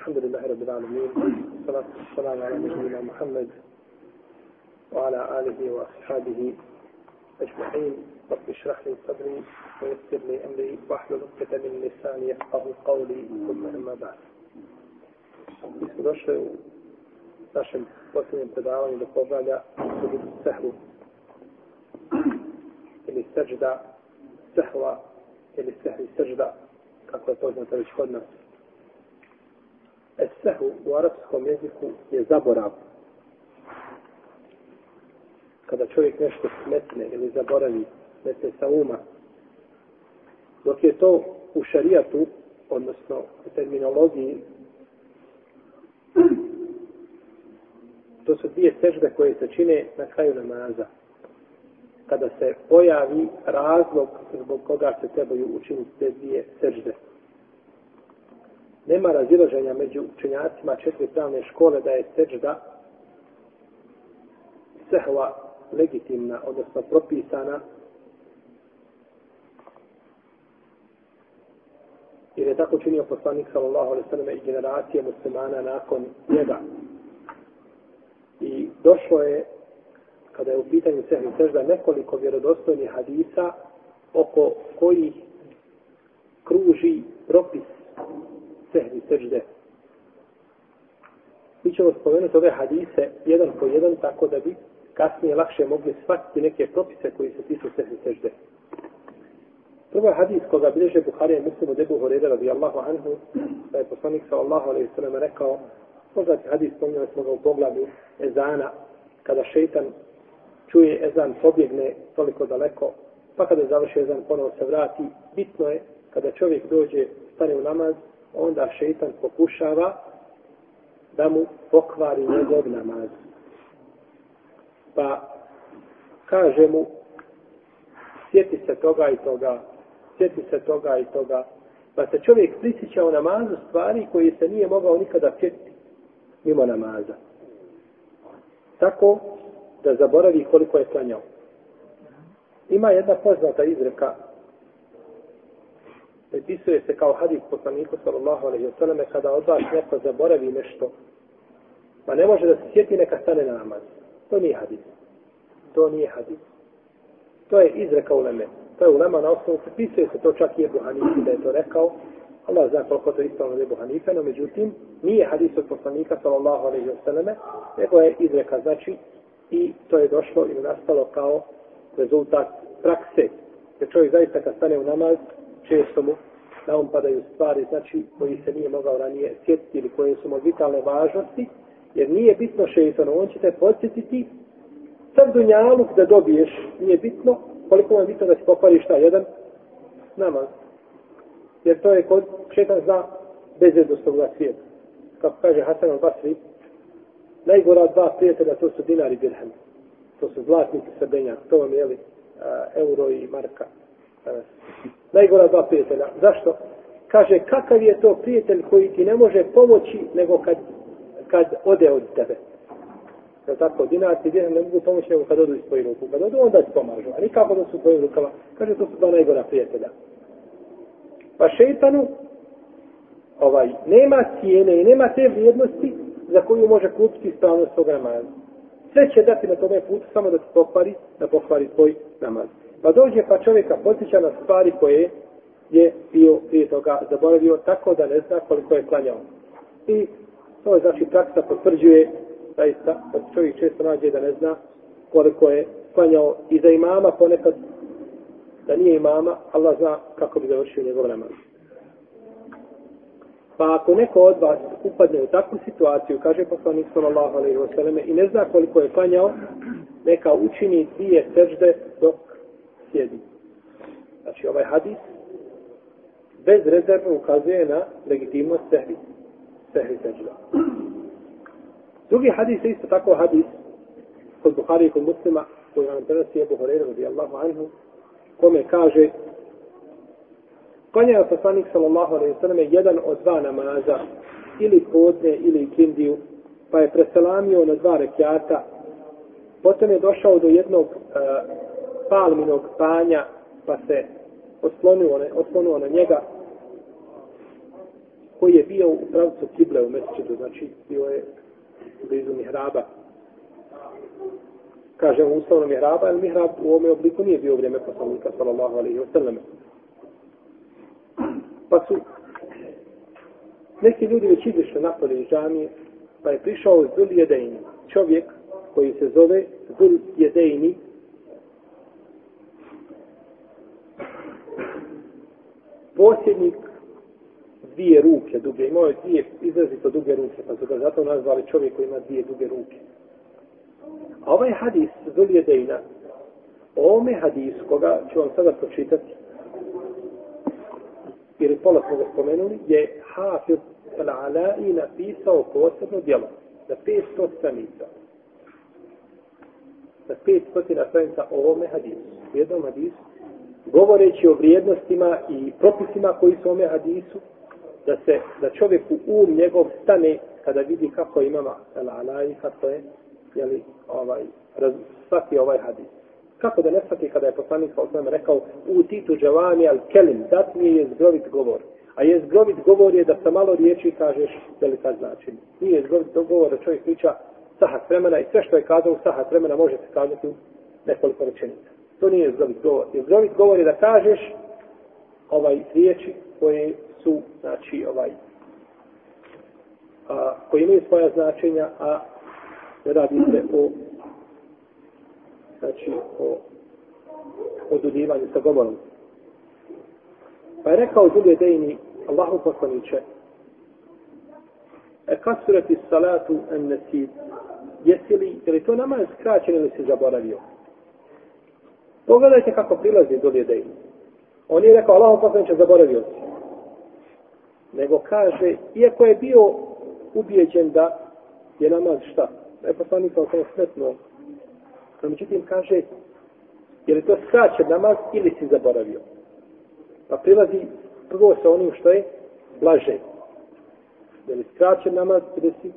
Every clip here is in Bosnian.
الحمد لله رب العالمين والصلاة والسلام على نبينا محمد وعلى آله وأصحابه أجمعين رب اشرح لي صدري ويسر لي أمري واحلل عقدة من لساني يفقه قولي ثم أما بعد smo došli u našem posljednjem predavanju do poglavlja sujudu sehvu ili sežda sehva ili sehvi sežda kako je poznato već kod nas. Esehu u arapskom jeziku je zaborav. Kada čovjek nešto smetne ili zaboravi, smetne sa uma. Dok je to u šarijatu, odnosno u terminologiji, to su dvije sežde koje se čine na kraju namaza. Kada se pojavi razlog zbog koga se trebaju učiniti te dvije sežde nema razilaženja među učenjacima četiri pravne škole da je seđda sehva legitimna, odnosno propisana jer je tako činio poslanik sallallahu alaihi sallam i generacije muslimana nakon njega. I došlo je, kada je u pitanju sehvi sežda, nekoliko vjerodostojnih hadisa oko kojih kruži propis sehvi sežde. Mi ćemo spomenuti ove hadise jedan po jedan tako da bi kasnije lakše mogli shvatiti neke propise koji se tiču sehvi sežde. Prvo je hadis koga bilježe Buharija i muslimu debu Horeda radijallahu anhu da je poslanik sallallahu alaihi sallam rekao poznati hadis spominjali smo ga u pogledu ezana kada šeitan čuje ezan pobjegne toliko daleko pa kada završi ezan ponovo se vrati bitno je kada čovjek dođe stane u namaz onda šeitan pokušava da mu pokvari njegov namaz. Pa kaže mu, sjeti se toga i toga, sjeti se toga i toga, pa se čovjek prisjeća u namazu stvari koje se nije mogao nikada sjetiti mimo namaza. Tako da zaboravi koliko je klanjao. Ima jedna poznata izreka pripisuje se kao hadis poslaniku sallallahu alaihi wa sallam kada od vas neko zaboravi nešto pa ne može da se sjeti neka stane na namaz. To nije hadis. To nije hadis. To je izreka uleme. To je ulema na osnovu, pripisuje se to čak i Ebu Hanifi da je to rekao. Allah zna koliko to ispravno Ebu Hanife, no međutim, nije hadis od poslanika sallallahu alaihi wa sallam, nego je izreka, znači, i to je došlo ili nastalo kao rezultat prakse. Jer čovjek zaista kad stane u namaz, često mu na on padaju stvari, znači, koji se nije mogao ranije sjetiti ili koje su mu vitalne važnosti, jer nije bitno šeitanu, on će te podsjetiti sad dunjaluk da dobiješ, nije bitno koliko vam je bitno da si pokvariš šta, jedan namaz. Jer to je kod šeitan zna bezvjednost ovoga svijeta. Kako kaže Hasan al-Basri, najgora dva prijatelja to su dinari dirhem. To su zlatnici srbenja, to vam je li, euro i marka. E, najgora dva prijatelja. Zašto? Kaže, kakav je to prijatelj koji ti ne može pomoći nego kad, kad ode od tebe. Je tako? Dinar ti djehan ne mogu pomoći nego kad odu iz tvojih ruku. Kad odu, onda ti pomažu. A nikako da su u tvojim rukama. Kaže, to su dva najgora prijatelja. Pa šeitanu, ovaj, nema cijene i nema te vrijednosti za koju može kupiti ispravnost svog namaza. Sve će dati na tome putu samo da ti pokvari, da pokvari tvoj namaz. Pa dođe pa čovjeka potiča na stvari koje je bio prije toga zaboravio tako da ne zna koliko je klanjao. I to je znači praksa potvrđuje zaista da čovjek često nađe da ne zna koliko je klanjao i za imama ponekad da nije imama, Allah zna kako bi završio njegov namaz. Pa ako neko od vas upadne u takvu situaciju, kaže poslanik sallallahu alaihi wa sallam, i ne zna koliko je klanjao, neka učini dvije sežde dok sjedi. Znači ovaj hadis bez rezervno ukazuje na legitimnost sehvi. Sehvi sežda. Drugi hadis je isto tako hadis kod Buhari i kod muslima koji nam prenosi Ebu Horeira radijallahu anhu kome kaže Klanja je poslanik sallallahu alaihi sallam jedan od dva namaza ili podne ili kindiju pa je preselamio na dva rekiata potom je došao do jednog uh, palminog panja, pa se oslonuo ne, oslonuo na njega. koji je bio u pravcu kible u mesečidu, znači bio je blizu mihraba. Kažemo ustavno mihraba, ali mihrab u ovome obliku nije bio u vrijeme poslanika, sallallahu alaihi wa sallam. Pa su neki ljudi već izišli napolje iz džamije, pa je prišao Zul Jedejni, čovjek koji se zove Zul Jedejni, posjednik dvije ruke duge, imao je dvije izrazito duge ruke, pa su ga zato nazvali čovjek koji ima dvije duge ruke. A ovaj hadis Zul Jedejna, o ome hadisu, koga ću vam sada pročitati, ili pola smo ga spomenuli, je Hafiz al-Ala'i napisao posebno djelo na 500 stranica. Na 500 stranica o ovome hadisu. U jednom hadisu, govoreći o vrijednostima i propisima koji su u hadisu, da se, da čovjeku um njegov stane kada vidi kako imama al-Ala'i, kako je, jeli, ovaj, raz, svaki ovaj hadis. Kako da ne svaki kada je poslanik sa osnovima rekao u titu džavani al kelim, dat mi je jezgrovit govor. A jezgrovit govor je da sa malo riječi kažeš velika značenja. Nije jezgrovit govor da čovjek priča sahat vremena i sve što je kazao sahat vremena može se kazati u nekoliko rečenica. To nije zgrovit govor. Je govor je da kažeš ovaj riječi koje su, znači, ovaj, a, koje imaju svoja značenja, a ne radi se o znači o odudivanju sa govorom. Pa je rekao Zulje Dejni, Allahu poslaniće, e kasurati salatu en nesid, jesi li, je li to namaz skraćen ili si zaboravio? Pogledajte kako prilazi do Dejni. On je rekao, Allahu poslaniće, zaboravio si. Nego kaže, iako je bio ubijeđen da je namaz šta? Da je poslanik kao smetno No, međutim, kaže, je li to skraćen namaz ili si zaboravio? Pa prilazi prvo sa onim što je blaže. Je li skraćen namaz ili si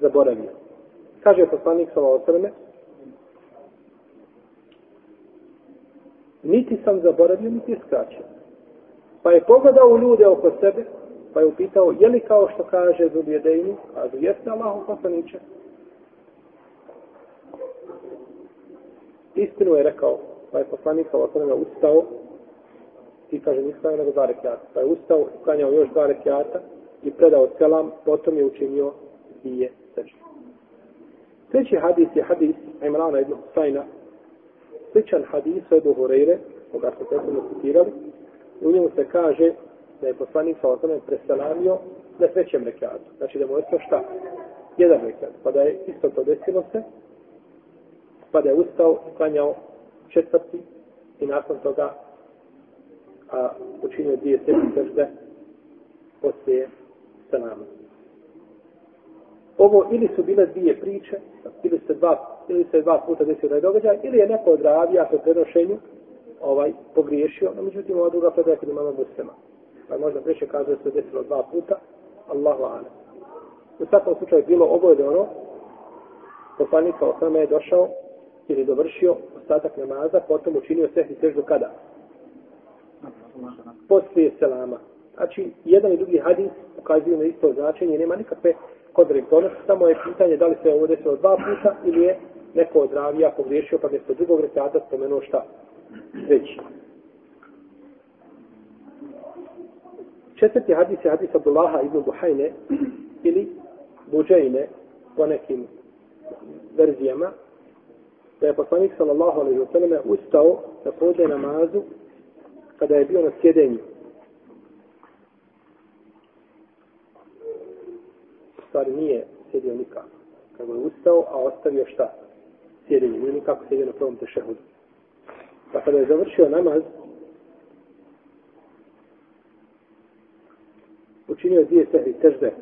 zaboravio? Kaže poslanik sa ovo niti sam zaboravio, niti je skraćio. Pa je pogledao u ljude oko sebe, pa je upitao, je li kao što kaže Zubjedejni, a jeste Allahom poslaniče, istinu je rekao, pa je poslanik sa osnovima ustao i kaže nisam nego dva rekiata. Pa je ustao, uklanjao još dva rekiata i predao selam, potom je učinio dvije sežde. Treći hadis je hadis Imrana ibn Husayna. Sličan hadis od Hureyre, koga smo prethodno citirali. U njemu se kaže da je poslanik sa osnovima preselamio na trećem rekiatu. Znači da mu je to šta? Jedan rekiat. Pa da je isto to desilo se, pa da je ustao, klanjao četvrti i nakon toga a, učinio dvije sebi sežde poslije sa. Ovo ili su bile dvije priče, ili se dva, ili se dva puta desio taj događaj, ili je neko od ravija po prenošenju ovaj, pogriješio, no međutim ova druga predaja kod imama muslima. Pa možda preče da se desilo dva puta, Allahu ane. U svakom slučaju bilo ovo ili ono, poslanika osama je došao ili dovršio ostatak namaza, potom učinio sehni teždu kada? Poslije selama. Znači, jedan i drugi hadis ukazuju na isto značenje, nema nikakve kontradiktornosti, samo je pitanje da li se ovo desilo dva puta ili je neko od ravija pogriješio pa mjesto drugog rekata spomenuo šta veći. Četvrti hadis je hadis Abdullaha ibn Buhajne ili Buđajne po nekim verzijama da je poslanik sallallahu alaihi wa sallam ustao na pođe namazu kada je bio na sjedenju. U stvari nije sjedio nikako. Kako je ustao, a ostavio šta? Sjedenje. Nije nikako sjedio na prvom tešehudu. Pa kada je završio namaz, učinio dvije sehri težde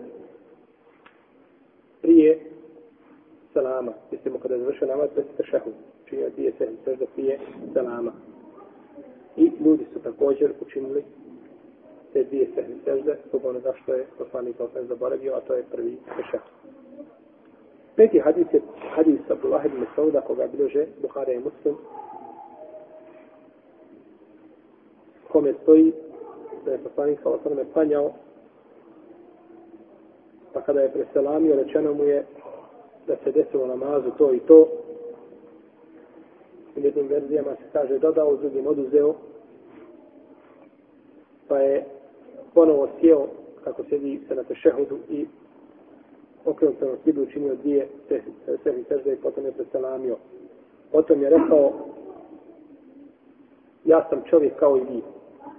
prije salama. Mislimo kada je završio namaz, bez tešehud. Učinio dvije sedmi težde prije salama. I ljudi su također učinili te dvije sedmi sežde, zbog onoga što je poslanik Osman zaboravio, a to je prvi tešahud. Peti hadis je hadis Abdullah ibn Sauda, koga bilježe Buhara i Muslim, kome stoji da je poslanik sa osnovne panjao, pa kada je preselamio, rečeno mu je da se desilo namazu to i to. U jednim verzijama se kaže dodao, u drugim oduzeo, pa je ponovo sjeo kako sedi se na tešehudu i okrenuo se na kibu učinio dvije sebi sežde i potom je preselamio. Potom je rekao ja sam čovjek kao i vi.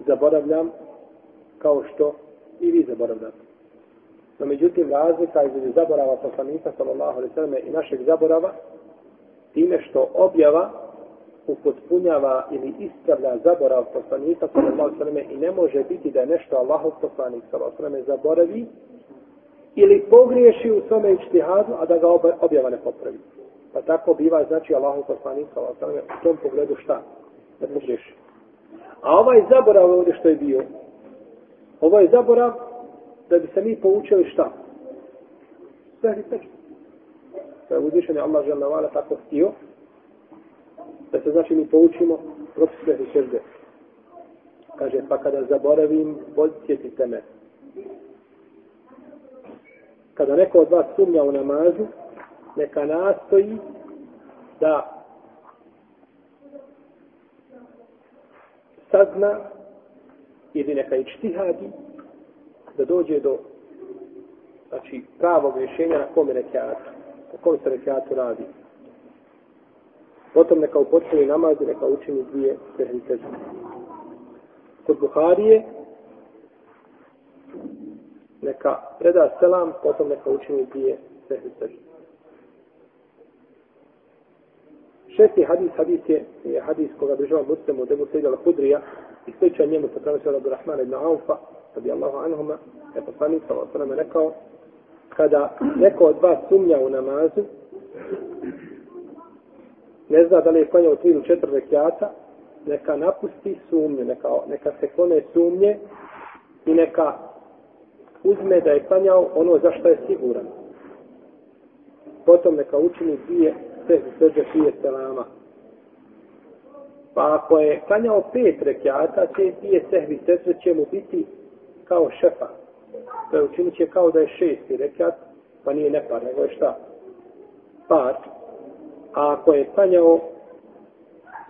Zaboravljam kao što i vi zaboravljate. No međutim razlika između zaborava poslanika sallallahu alejhi ve selleme i našeg zaborava time što objava upotpunjava ili ispravlja zaborav poslanika sallallahu sallam i ne može biti da nešto Allahov poslanik sallallahu sallam zaboravi ili pogriješi u svome ijtihadu a da ga objava ne popravi. Pa tako biva znači Allahov poslanik sallallahu sallam u tom pogledu šta? Da pogriješi. A ovaj zaborav ovdje što je bio, ovo je zaborav da bi se mi poučili šta? Sehri sežde. Da je uzvišen je Allah žel tako htio, da se znači mi poučimo propis sehri sežde. Kaže, pa kada zaboravim, podsjetite me. Kada neko od vas sumnja u namazu, neka nastoji da sazna ili neka ičtihadi da dođe do znači, pravog rješenja na kome rekiatu, na kome se rekiatu radi. Potom neka upotrebi namaz i neka učini dvije tehnike. Kod Buharije neka preda selam, potom neka učini dvije tehnike. Šesti hadis, hadis je, je hadis koga država muslimu od Ebu Sejda al-Hudrija i sliča njemu sa prenosi od Rahmana ibn Aufa, radi Allahu anhuma, je poslanik sa osvrame rekao, kada neko od vas sumnja u namazu, ne zna da li je klanjao tri ili četiri rekiata, neka napusti sumnju, neka, neka se klone sumnje i neka uzme da je klanjao ono za što je siguran. Potom neka učini dvije sehvi srđe prije selama. Pa ako je klanjao pet rekiata, te dvije sehvi srđe će mu biti kao šefa. To je učinit će kao da je šesti rekiat, pa nije nepar, nego je šta? Par. A ako je klanjao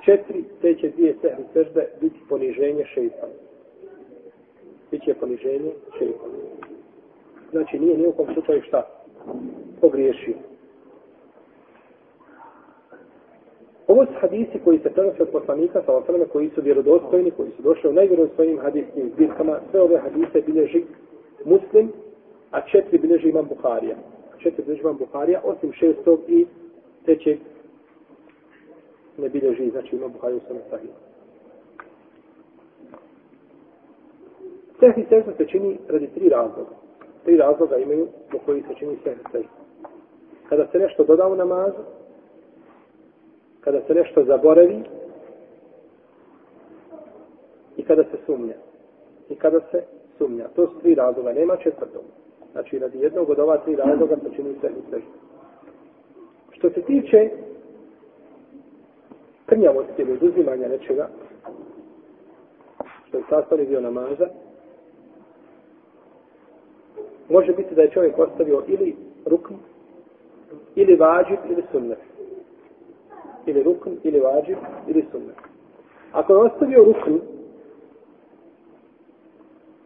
četiri, te će dvije sehvi srđe biti poniženje šesta. Biće poniženje šesta. Znači nije nijekom slučaju šta? Pogriješio. Ovo su hadisi koji se prenose od poslanika sa osaleme koji su vjerodostojni, koji su došli u najvjerodostojnim hadiskim zbirkama. Sve ove hadise bilježi muslim, a četiri bilježi imam Buharija. Četiri bilježi imam Buharija, osim šestog i trećeg ne bilježi, znači ima Buhari u svome sahiju. Sehvi sežda se čini radi tri razloga. Tri razloga imaju po koji se čini sehvi sežda. Kada se nešto doda u namazu, kada se nešto zaboravi i kada se sumnja. I kada se sumnja. To su tri razloga, nema četvrtog. Znači, radi jednog od ova tri razloga se čini sehvi i. Što se tiče krnjavosti ili oduzimanja nečega, što je sastavni dio namaza, može biti da je čovjek ostavio ili rukn, ili vađib, ili sunnet ili rukn, ili vađib, ili sunnet. Ako je ostavio rukn,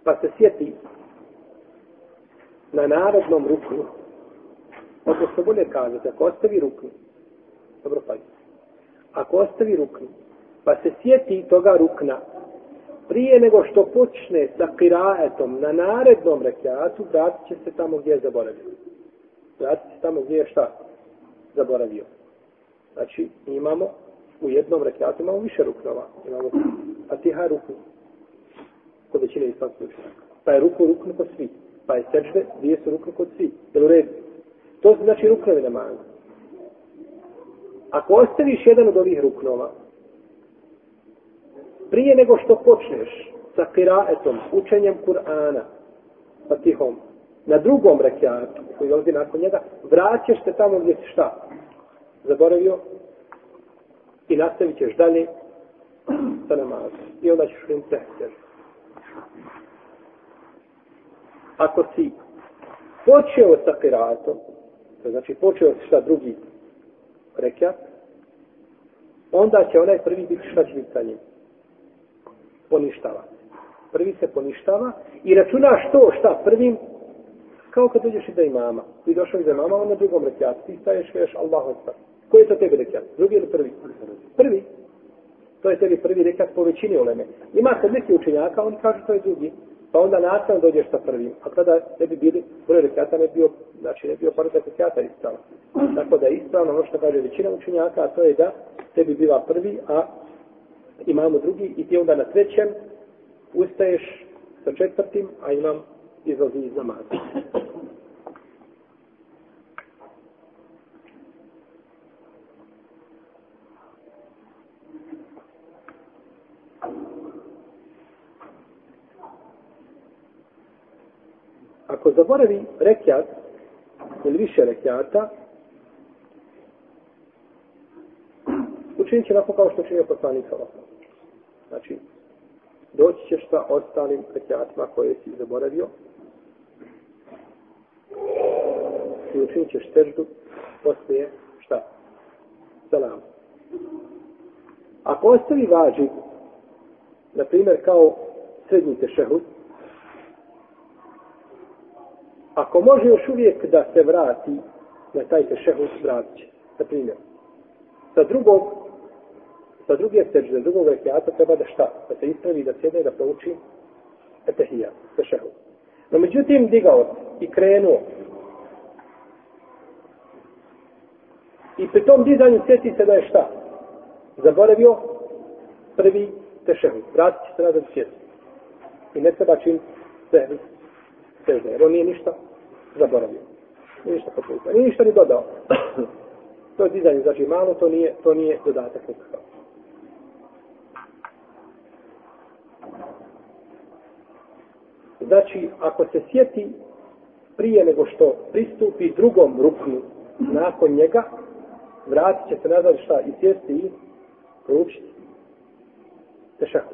pa se sjeti na narodnom ruknu, odnosno bolje kazati, ako ostavi ruknu, dobro pa ako ostavi ruknu, pa se sjeti toga rukna, prije nego što počne sa kiraetom na narednom rekiatu, vratit će se tamo gdje je zaboravio. Vratit se tamo gdje je šta? Zaboravio. Znači, imamo u jednom rekiatu imamo više ruknova. Imamo Fatiha ruknu. Kod većine islamskih učenjaka. Pa je ruku ruknu kod svi. Pa je sečne, dvije su ruknu kod svi. Jel u redu? To su znači ruknovi namaza. Ako ostaviš jedan od ovih ruknova, prije nego što počneš sa kiraetom, učenjem Kur'ana, Fatihom, na drugom rekiatu, koji dolazi nakon njega, vraćaš se tamo gdje si šta? zaboravio i nastavit ćeš dalje sa namazom. I onda ćeš im tehter. Ako si počeo sa kiratom, to znači počeo šta drugi rekat, onda će onaj prvi biti šta će biti sa njim? Poništava. Prvi se poništava i računaš to šta prvim kao kad dođeš iza imama. Ti došao iza imama, on na drugom rekiatu. Ti staješ, veš Allahu Akbar. Koji je to tebi rekiat? Drugi ili prvi? Prvi. To je tebi prvi rekiat po većini uleme. Ima kad neki učenjaka, oni kažu to je drugi. Pa onda nastavno dođeš sa prvim. A kada ne bi bili, broj rekata ne bio, znači ne bio prvi rekata ispravno. Tako da je ispravno ono što kaže većina učenjaka, a to je da tebi biva prvi, a imamo drugi i ti onda na trećem ustaješ sa četvrtim, a imam izlazi iz namaza. Ako zaboravi rekiat ili više rekiata, učinit će nakon kao što činio poslanik Znači, doći ćeš sa ostalim rekiatima koje si zaboravio i učinit ćeš teždu poslije šta? Salam. Ako ostavi vađi, na primjer kao srednji tešehud, ako može još uvijek da se vrati na taj tešehud, vratit će. Na primjer, sa drugog sa druge sežde, drugog rekiata treba da šta? Da se ispravi, da sjede, da prouči etehija, tešehud. No međutim, digao i krenuo. I pri tom dizanju sjeti se da je šta? Zaboravio prvi tešehud. Vratit će se nazad sjeti. I ne treba čim sežde. sežde. Jer on nije ništa zaboravio. Nije ništa potrebno. Nije ništa ni dodao. to je dizanje, znači malo, to nije, to nije dodatak nikakav. Znači, ako se sjeti prije nego što pristupi drugom ruknu nakon njega, vratit će se nazad šta i sjesti i proučiti. Tešahu.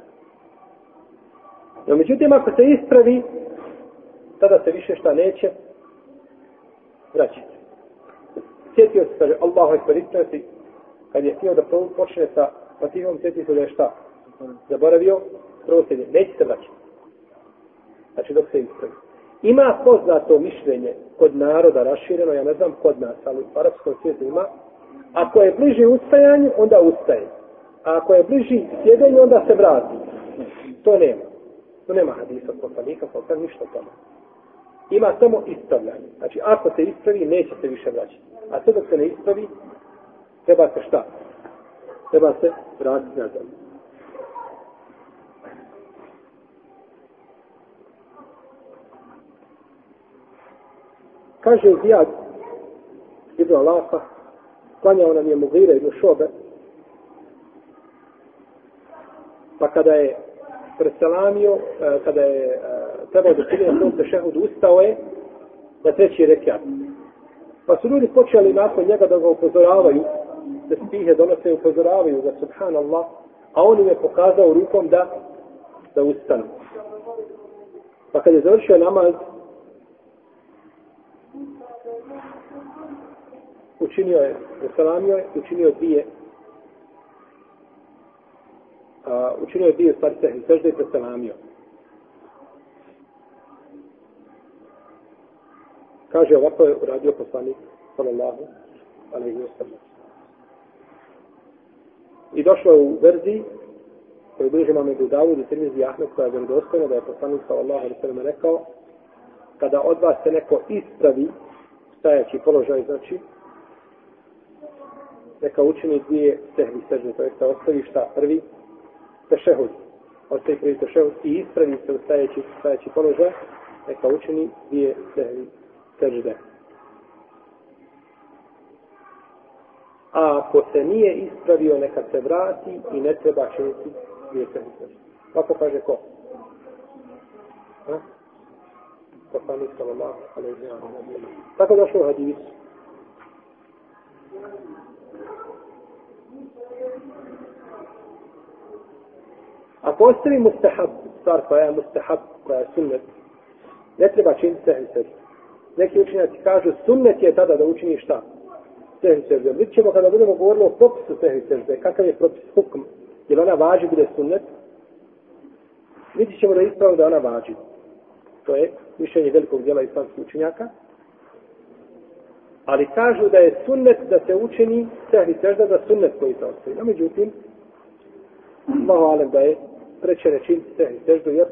No, međutim, ako se ispravi, tada se više šta neće vraćati. Sjetio se, kaže, Allahu ekber, ispravio kad je htio da počne sa fatihom, sjetio se da je šta? Zaboravio, prvo se neće se vraćati. Znači dok se ispravi. Ima poznato mišljenje kod naroda rašireno, ja ne znam kod nas, ali u arapskom svijetu ima. Ako je bliži ustajanju, onda ustaje. A ako je bliži sjedenju, onda se vrati. To nema. To nema hadisa od poslanika, pa ništa tamo. Ima samo ispravljanje. Znači, ako se ispravi, neće se više vraćati. A sve dok se ne ispravi, treba se šta? Treba se vratiti nazad. Kaže Zijad Ibn Alafa, klanjao nam je Mugira ibn Šobe, pa kada je preselamio, e, kada je e, trebao da čini na tom tešehudu, ustao je na treći rekiat. Pa su ljudi počeli nakon njega da ga upozoravaju, da stihe donose i upozoravaju ga, subhanallah, a on im je pokazao rukom da da ustanu. Pa kad je završio namaz, učinio je, usalamio je, učinio dvije, a, učinio je dvije stvari sehni, sežda i preselamio. Kaže, ovako je uradio poslanik, sallallahu alaihi wa sallam. I došlo je u verziji, koju bliže imam Ebu Dawud i Tirmizi Ahmed, koja je vjerodostojna, da je poslanik, sallallahu alaihi wa sallam, rekao, kada od vas se neko ispravi, stajaći položaj, znači, neka učini dvije sehvi sežde, to je da ostavi šta prvi tešehud. Ostavi prvi tešehud i ispravi se u stajaći, stajaći položaj, neka učini dvije sehvi sežde. A ako se nije ispravio, neka se vrati i ne treba činiti dvije sehvi sežne. Kako kaže ko? Ha? Poslanik sallallahu alaihi wa sallam. Tako došlo u hadisu. Ako ostavi mustahab, stvar koja je mustahab, koja je sunnet, ne treba činiti sehvi sežda neki učenjaci kažu, sunnet je tada da učini šta? Sehvi sežde. Vidjet ćemo kada budemo govorili o propisu sehvi sežde, kakav je propis hukm, jer ona važi bude sunnet, vidjet ćemo da je ispravno da ona važi. To je mišljenje velikog dijela islamskih učenjaka. Ali kažu da je sunnet da se učini sehvi sežda za sunnet koji se ostaje. No, međutim, malo alem da je preće reći sehvi seždu, jer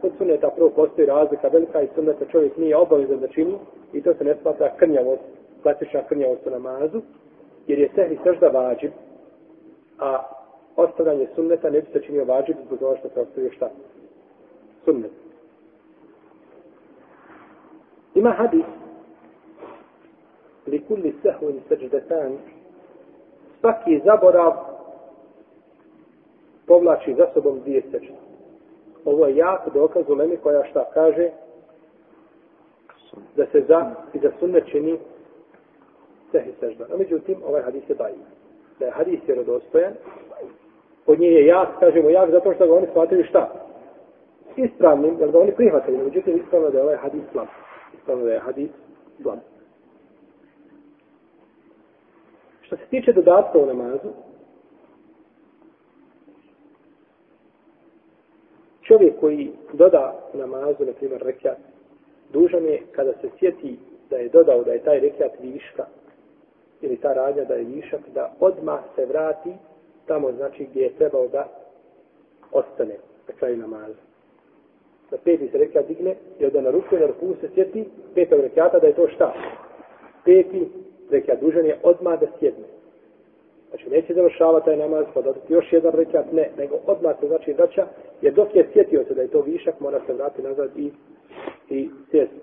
kod sunneta prvo postoji razlika velika i sunneta čovjek nije obavezan da čini i to se ne smatra krnjavost, klasična krnjavost u namazu, jer je sehri sežda vađib, a ostavljanje sunneta ne bi se činio vađib zbog toga što se ostavio šta? Sunnet. Ima hadis li kulli sehun seđdetan svaki zaborav povlači za sobom dvije sežde. Ovo je jak dokaz u Lemi koja šta kaže da se za i da sunne čini sehi sežda. A međutim, ovaj hadis je daji. Da je hadis je rodostojan, od nje je jak, kažemo jak, zato što ga oni shvatili šta? Ispravnim, jer ga oni prihvatili. Međutim, ispravno da je ovaj hadis slab. Ispravno da je hadis slab. Što se tiče dodatka u namazu, čovjek koji doda namazu, na primjer rekiat, dužan je kada se sjeti da je dodao da je taj rekiat viška, ili ta radnja da je višak, da odmah se vrati tamo znači gdje je trebao da ostane na kraju namaza. Da peti se rekiat digne i da na ruku i na ruku se sjeti petog rekiata da je to šta? Peti rekiat dužan je odmah da sjedne. Znači, neće završava taj namaz, pa dodati još jedan rekat, ne, nego odmah se znači vraća, jer dok je sjetio se da je to višak, mora se vratiti nazad i, i sjeti.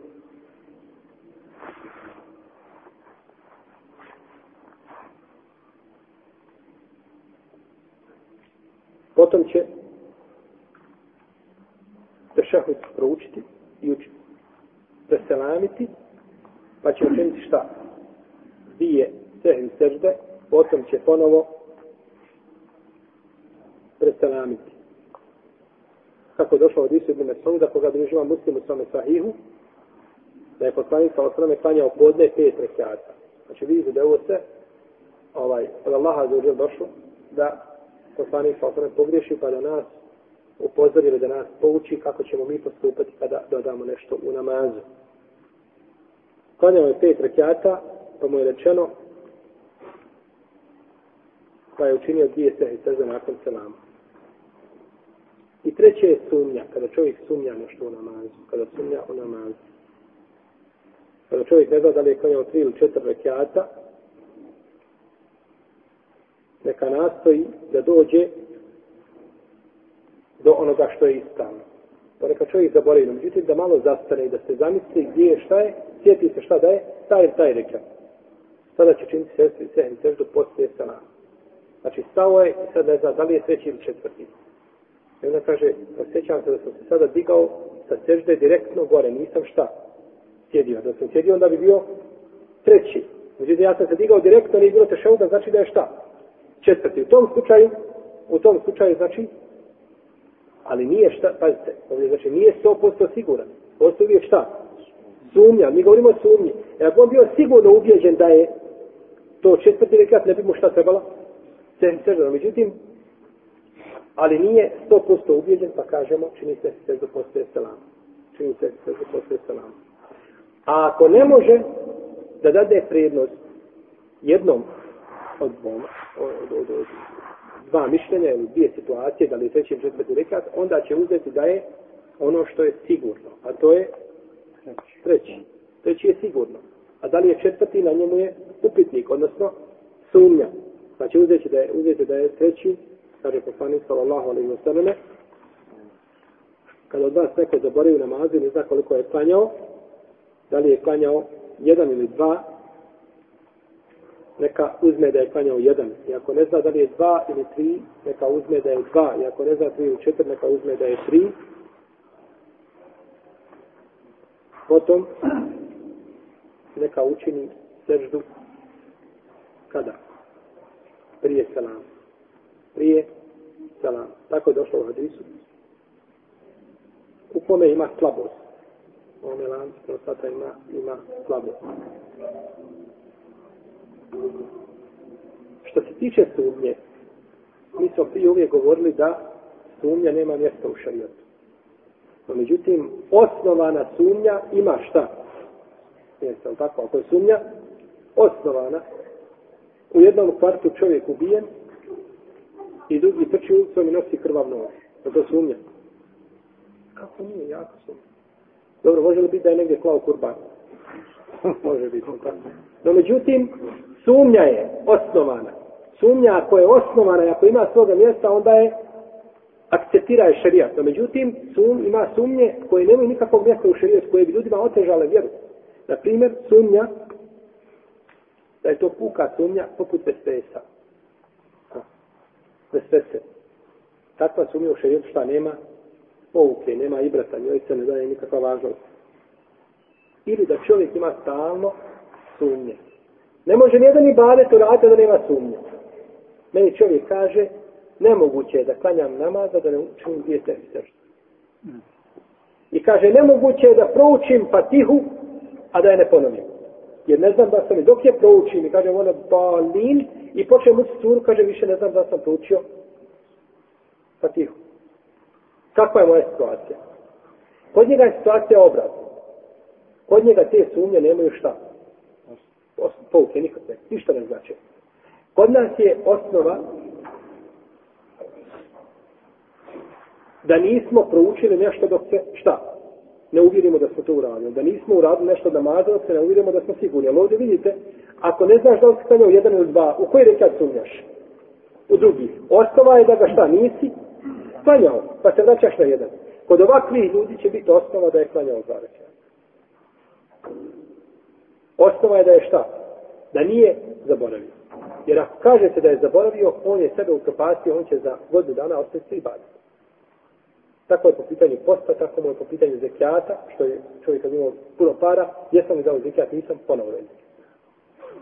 Potom će tešahud proučiti i učiti. Preselamiti, pa će učiniti šta? Dvije sehvi sežde, potom će ponovo preselamiti. Kako došlo od Isu ibn Mesauda, koga bi živa muslim u svome sahihu, da je poslanik sa osrame klanjao podne pet rekiata. Znači vidite da je ovo sve ovaj, od Allaha za uđel došlo, da poslanik sa osrame pogriješi pa da nas upozorili da nas pouči kako ćemo mi postupati kada dodamo nešto u namazu. Klanjao je pet rekiata, pa mu je rečeno pa je učinio dvije sehi seze nakon selama. I treće je sumnja, kada čovjek sumnja nešto u namazu, kada sumnja u namazu. Kada čovjek ne zna da li je klanjao tri ili četiri rekiata, neka nastoji da dođe do onoga što je ispravno. Pa neka čovjek zaboravi, no međutim da malo zastane i da se zamisli gdje je šta je, sjeti se šta da je, taj taj rekiat. Sada će činiti sestri i sehni seždu poslije salama. Znači, stao je i sad ne zna da li je treći ili četvrti. I onda kaže, osjećam se da sam se sada digao sa sežde direktno gore, nisam šta sjedio. Da sam sjedio, onda bi bio treći. Međutim, ja sam se digao direktno, nije bilo teševuda, znači da je šta? Četvrti. U tom slučaju, u tom slučaju, znači, ali nije šta, pazite, ovdje znači, nije 100% siguran. Postoji uvijek šta? Sumnja, mi govorimo o sumnji. E ako on bio sigurno ubjeđen da je to četvrti rekat, ne bi mu šta trebalo? Se sežda, međutim, ali nije 100% ubijeđen, pa kažemo, čini se sežda postoje selam. Čini se sežda postoje selam. A ako ne može da dade prednost jednom od dvoma, od, od, od, dva mišljenja ili dvije situacije, da li je treći četvrti rekat, onda će uzeti da je ono što je sigurno, a to je treći. Treći je sigurno. A da li je četvrti, na njemu je upitnik, odnosno sumnja. Znači uzeti da je, uzeti da je treći, kaže poslanik sallallahu alaihi wa sallam, kada od vas neko zaboravi namazu, ne zna koliko je klanjao, da li je klanjao jedan ili dva, neka uzme da je klanjao jedan. I ako ne zna da li je dva ili tri, neka uzme da je dva. I ako ne zna tri ili četiri, neka uzme da je tri. Potom neka učini seždu kada? Prije selam. Prije selam. Tako je došlo u hadisu. U kome ima slabost. ovome lancu prostata ima, ima slabost. Što se tiče sumnje, mi smo prije uvijek govorili da sumnja nema mjesta u šarijatu. No, međutim, osnovana sumnja ima šta? Jeste li tako? Ako je sumnja osnovana, u jednom kvartu čovjek ubijen i drugi trči ulicom i nosi krvav nož. Je to sumnja? Kako nije? Jako sumnja. Dobro, može li biti da je negdje klao kurban? može biti. Tako. No, međutim, sumnja je osnovana. Sumnja ako je osnovana i ako ima svoga mjesta, onda je akceptira je šarijat. No, međutim, sum, ima sumnje koje nemaju nikakvog mjesta u šarijat, koje bi ljudima otežale vjeru. Na primjer, sumnja, da je to puka sumnja poput vesvesa. Vesvese. Takva sumnja u šarijetu šta nema pouke, nema ibrata, njoj se ne daje nikakva važnost. Ili da čovjek ima stalno sumnje. Ne može nijedan ibadet uraditi da nema sumnje. Meni čovjek kaže, nemoguće je da klanjam namaza da ne učim dvije tebi I kaže, nemoguće je da proučim patihu, a da je ne ponovim. Jer ne znam da sam i dok je proučim i kaže, ono balin i počnem učiti suru, kaže, više ne znam da sam proučio patihu. Kakva je moja situacija? Kod njega je situacija obratna. Kod njega te sumnje nemaju šta? Pouke, nikakve. Ništa ne znači. Kod nas je osnova da nismo proučili nešto dok se, šta? Ne uvjerimo da smo to uradili. Da nismo uradili nešto da mazalo dok se ne uvjerimo da smo sigurni. Ali ovdje vidite, ako ne znaš da li se klanjao jedan ili dva, u koji rekat sumnjaš? U drugi. Osnova je da ga šta nisi? Klanjao, pa se vraćaš na jedan. Kod ovakvih ljudi će biti osnova da je klanjao dva rekata. Osnova je da je šta? Da nije zaboravio. Jer ako kaže se da je zaboravio, on je sebe upropastio, on će za godinu dana ostati svi baditi. Tako je po pitanju posta, tako je po pitanju zekijata, što je čovjek imao puno para, jesam li dao zekijat, nisam, ponovo je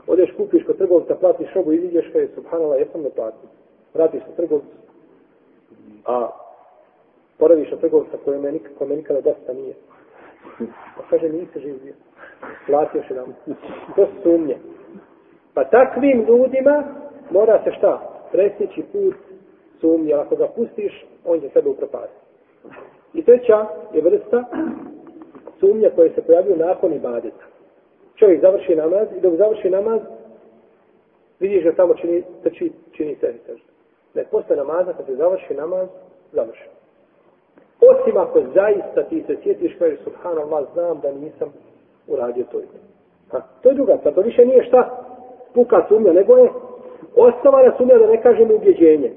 Odeš, kupiš kod trgovca, platiš šobu, iziđeš, kada je subhanala, jesam li platio. Vratiš se trgovcu, a poraviš od trgovca koje me koje me nikada dosta nije. Pa kaže, nisi živio. Platio še nam. To su sumnje. Pa takvim ljudima mora se šta? Presjeći put sumnje. Ako ga pustiš, on će sebe upropasti. I treća je vrsta sumnje koje se pojavljuju nakon ibadeta. Čovjek završi namaz i dok završi namaz vidiš da samo čini, trči, čini se sežda. Ne, posle namaza kad se završi namaz, završi. Osim ako zaista ti se sjetiš kao subhanallah, znam da nisam uradio to i to. Ha, to je druga stvar, to više nije šta puka sumnja, nego je osnovana sumnja da ne kažem ubjeđenje.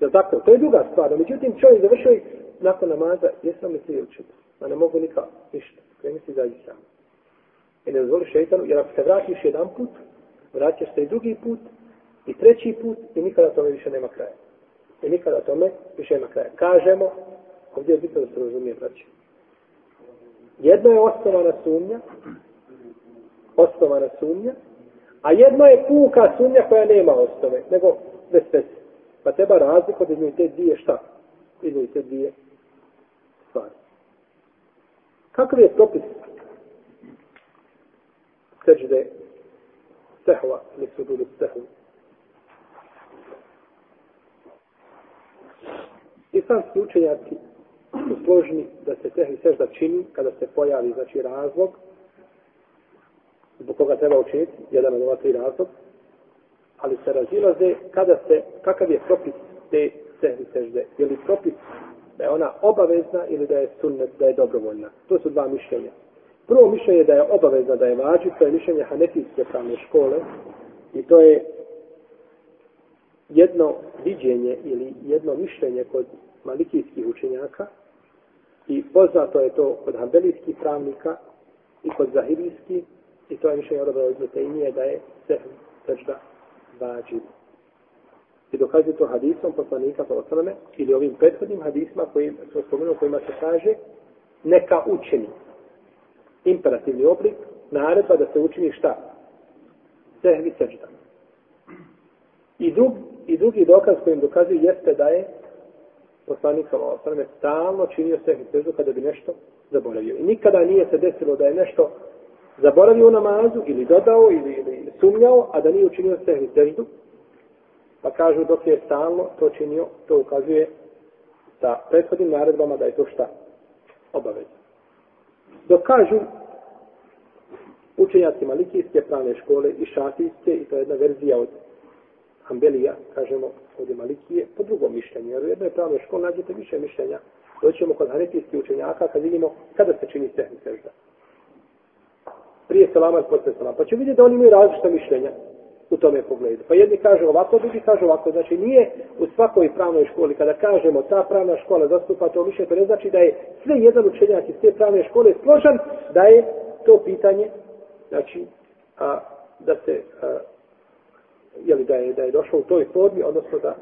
Da tako, to je druga stvar. Međutim, čovjek završio nakon namaza, jesam li prije učiti? Ma ne mogu nikak, ništa. Kreni si izađi sam. I ne dozvoli šeitanu, jer ako se vratiš jedan put, vraćaš se i drugi put, i treći put, i nikada tome više nema kraja. I nikada tome više nema kraja. Kažemo, ovdje je bitno da se razumije, braći. Jedno je osnovana sumnja, osnovana sumnja, a jedno je puka sumnja koja nema osnove, nego bez pesi. Pa treba razliku između te dvije šta? Između te dvije stvari. Kakav je propis seđde sehva ili sududu sehva? Islamski učenjaci su složni da se sehvi sežda čini kada se pojavi znači razlog zbog koga treba učiniti, jedan od ova tri razlog, ali se razilaze kada se, kakav je propis te sehvi sežde. Je li propis da je ona obavezna ili da je sunnet, da je dobrovoljna. To su dva mišljenja. Prvo mišljenje da je obavezna, da je vađi, to je mišljenje hanefijske pravne škole i to je jedno viđenje ili jedno mišljenje kod malikijskih učenjaka i poznato je to kod hambelijskih pravnika i kod zahirijskih i to je mišljenje odobrao iz da je sehm sežda vađi. I dokazuje to hadisom poslanika sa osaname ili ovim prethodnim hadisma kojim smo spomenuli kojima se kaže neka učini imperativni oblik naredba da se učini šta? Sehvi sežda. I, drug, I drugi dokaz kojim dokazuje jeste da je poslanik sa osaname stalno činio sehvi seždu kada bi nešto zaboravio. I nikada nije se desilo da je nešto zaboravio namazu ili dodao ili, ili sumnjao, a da nije učinio sehvi seždu. Pa kažu dok je stalno to činio, to ukazuje sa prethodnim naredbama da je to šta obavezno. Dok kažu učenjaci malikijske pravne škole i šafijske, i to je jedna verzija od Ambelija, kažemo, od Malikije, po drugom mišljenju. Jer u jednoj pravnoj školi nađete više mišljenja. Doćemo kod hanetijskih učenjaka kad vidimo kada se čini sehni sežda. Prije selama i posle selama. Pa ćemo vidjeti da oni imaju različita mišljenja u tome pogledu. Pa jedni kaže ovako, drugi kaže ovako. Znači nije u svakoj pravnoj školi, kada kažemo ta pravna škola zastupa to mišljenje, to ne znači da je sve jedan učenjak iz te pravne škole složan da je to pitanje, znači, a, da se, a, jeli, da je, da je došlo u toj formi, odnosno da,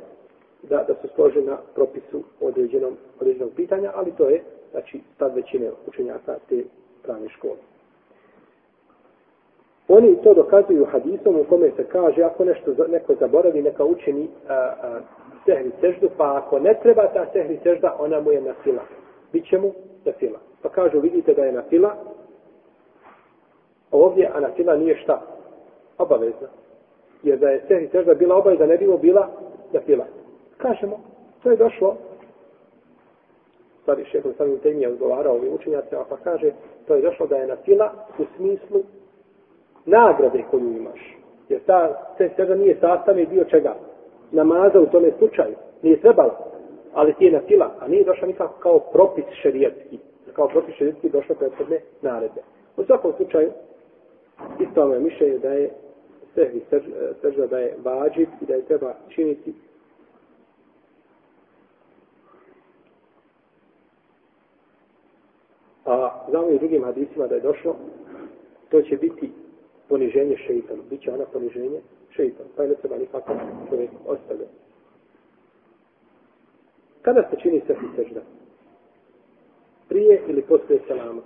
da, da se slože na propisu određenom, određenog pitanja, ali to je, znači, stav većine učenjaka te pravne škole. Oni to dokazuju hadisom u kome se kaže ako nešto neko zaboravi, neka učini a, a, sehri seždu, pa ako ne treba ta sehri sežda, ona mu je na fila. Biće mu na fila. Pa kažu, vidite da je na fila, ovdje, a na fila nije šta? Obavezna. Jer da je sehri sežda bila obavezna, ne bilo bila na fila. Kažemo, to je došlo, stvari šeho sam u temije odgovarao ovim učenjacima, pa kaže, to je došlo da je na fila u smislu nagrade koju imaš. Jer ta sežda nije sastavni dio čega? Namaza u tome slučaju. Nije trebala. Ali ti je na fila, a nije došla nikako kao propis šerijetski. Kao propis šerijetski došla prethodne naredbe. U svakom slučaju, isto ono je mišljenje da je sehvi sežda da je vađiv i da je treba činiti A znamo i drugim hadisima da je došlo, to će biti poniženje šeitanu. Biće ona poniženje šeitanu. Pa je ne treba nikako čovjek ostavlja. Kada se čini sehvi sežda? Prije ili poslije salama?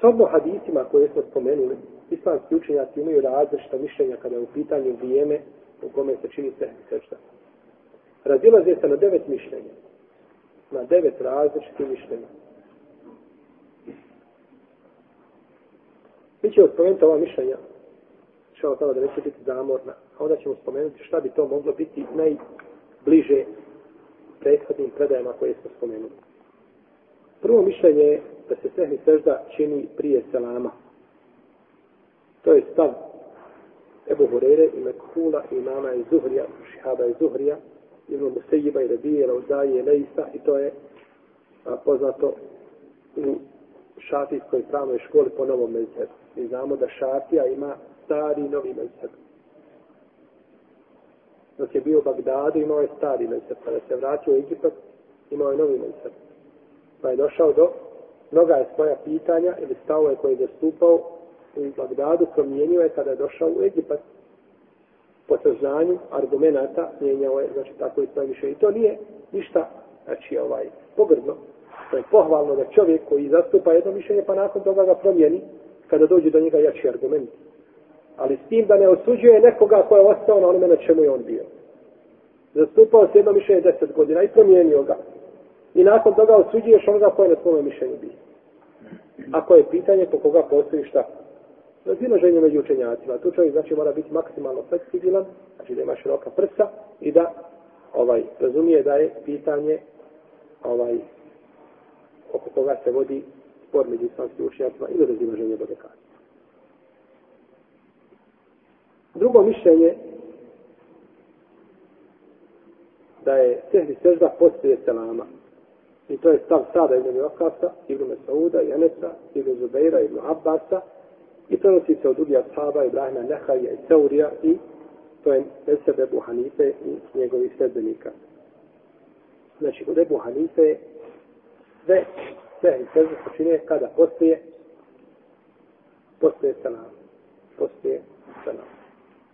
Sobno hadisima koje smo spomenuli, islamski učenjaci imaju različita mišljenja kada je u pitanju vrijeme u kome se čini sehvi sežda. Razilaze se na devet mišljenja. Na devet različitih mišljenja. Mi ćemo spomenuti ova mišljenja, što je da neće biti zamorna, a onda ćemo spomenuti šta bi to moglo biti najbliže prethodnim predajama koje smo spomenuli. Prvo mišljenje je da se sehni sežda čini prije selama. To je stav Ebu Hurere i Mekhula i imama i Zuhrija, Šihaba i Zuhrija, Ibn Musejiba i Rabije, Rauzaje i Leisa i to je a, poznato u šatijskoj pravnoj školi po novom mezhebu. Mi znamo da šafija ima stari i novi mezheb. Dok je bio u Bagdadu, imao je stari mezheb. Kada se vratio u Egipat, imao je novi mezheb. Pa je došao do mnoga je svoja pitanja ili stavove koje je zastupao u Bagdadu, promijenio je kada je došao u Egipat. Po saznanju argumenta mijenjao je, znači tako i svoje mišljenje. I to nije ništa, znači ovaj, pogrdno. To je pohvalno da čovjek koji zastupa jedno mišljenje pa nakon toga ga promijeni kada dođe do njega jači argument. Ali s tim da ne osuđuje nekoga ko je ostao na onome na čemu je on bio. Zastupao se jedno mišljenje deset godina i promijenio ga. I nakon toga osuđuješ onoga ko je na svome mišljenju bio. Ako je pitanje po koga postoji šta? Razilaženje među učenjacima. Tu čovjek znači mora biti maksimalno fleksibilan, znači da ima široka prsa i da ovaj razumije da je pitanje ovaj oko koga se vodi spor među islamskim učenjacima ili razilaženje do dekada. Drugo mišljenje da je sehri sežda poslije selama. I to je stav Sada ibn Jokasa, ibn Mesauda, Janesa, ibn Zubeira, ibn Abbasa i prenosi se od drugih ashaba Ibrahima Nehaja i Teurija i to je Eseb Ebu Hanife i njegovih sredbenika. Znači, od Ebu Hanife sve sve i sežde se čine kada postoje postoje salam. Postoje salam.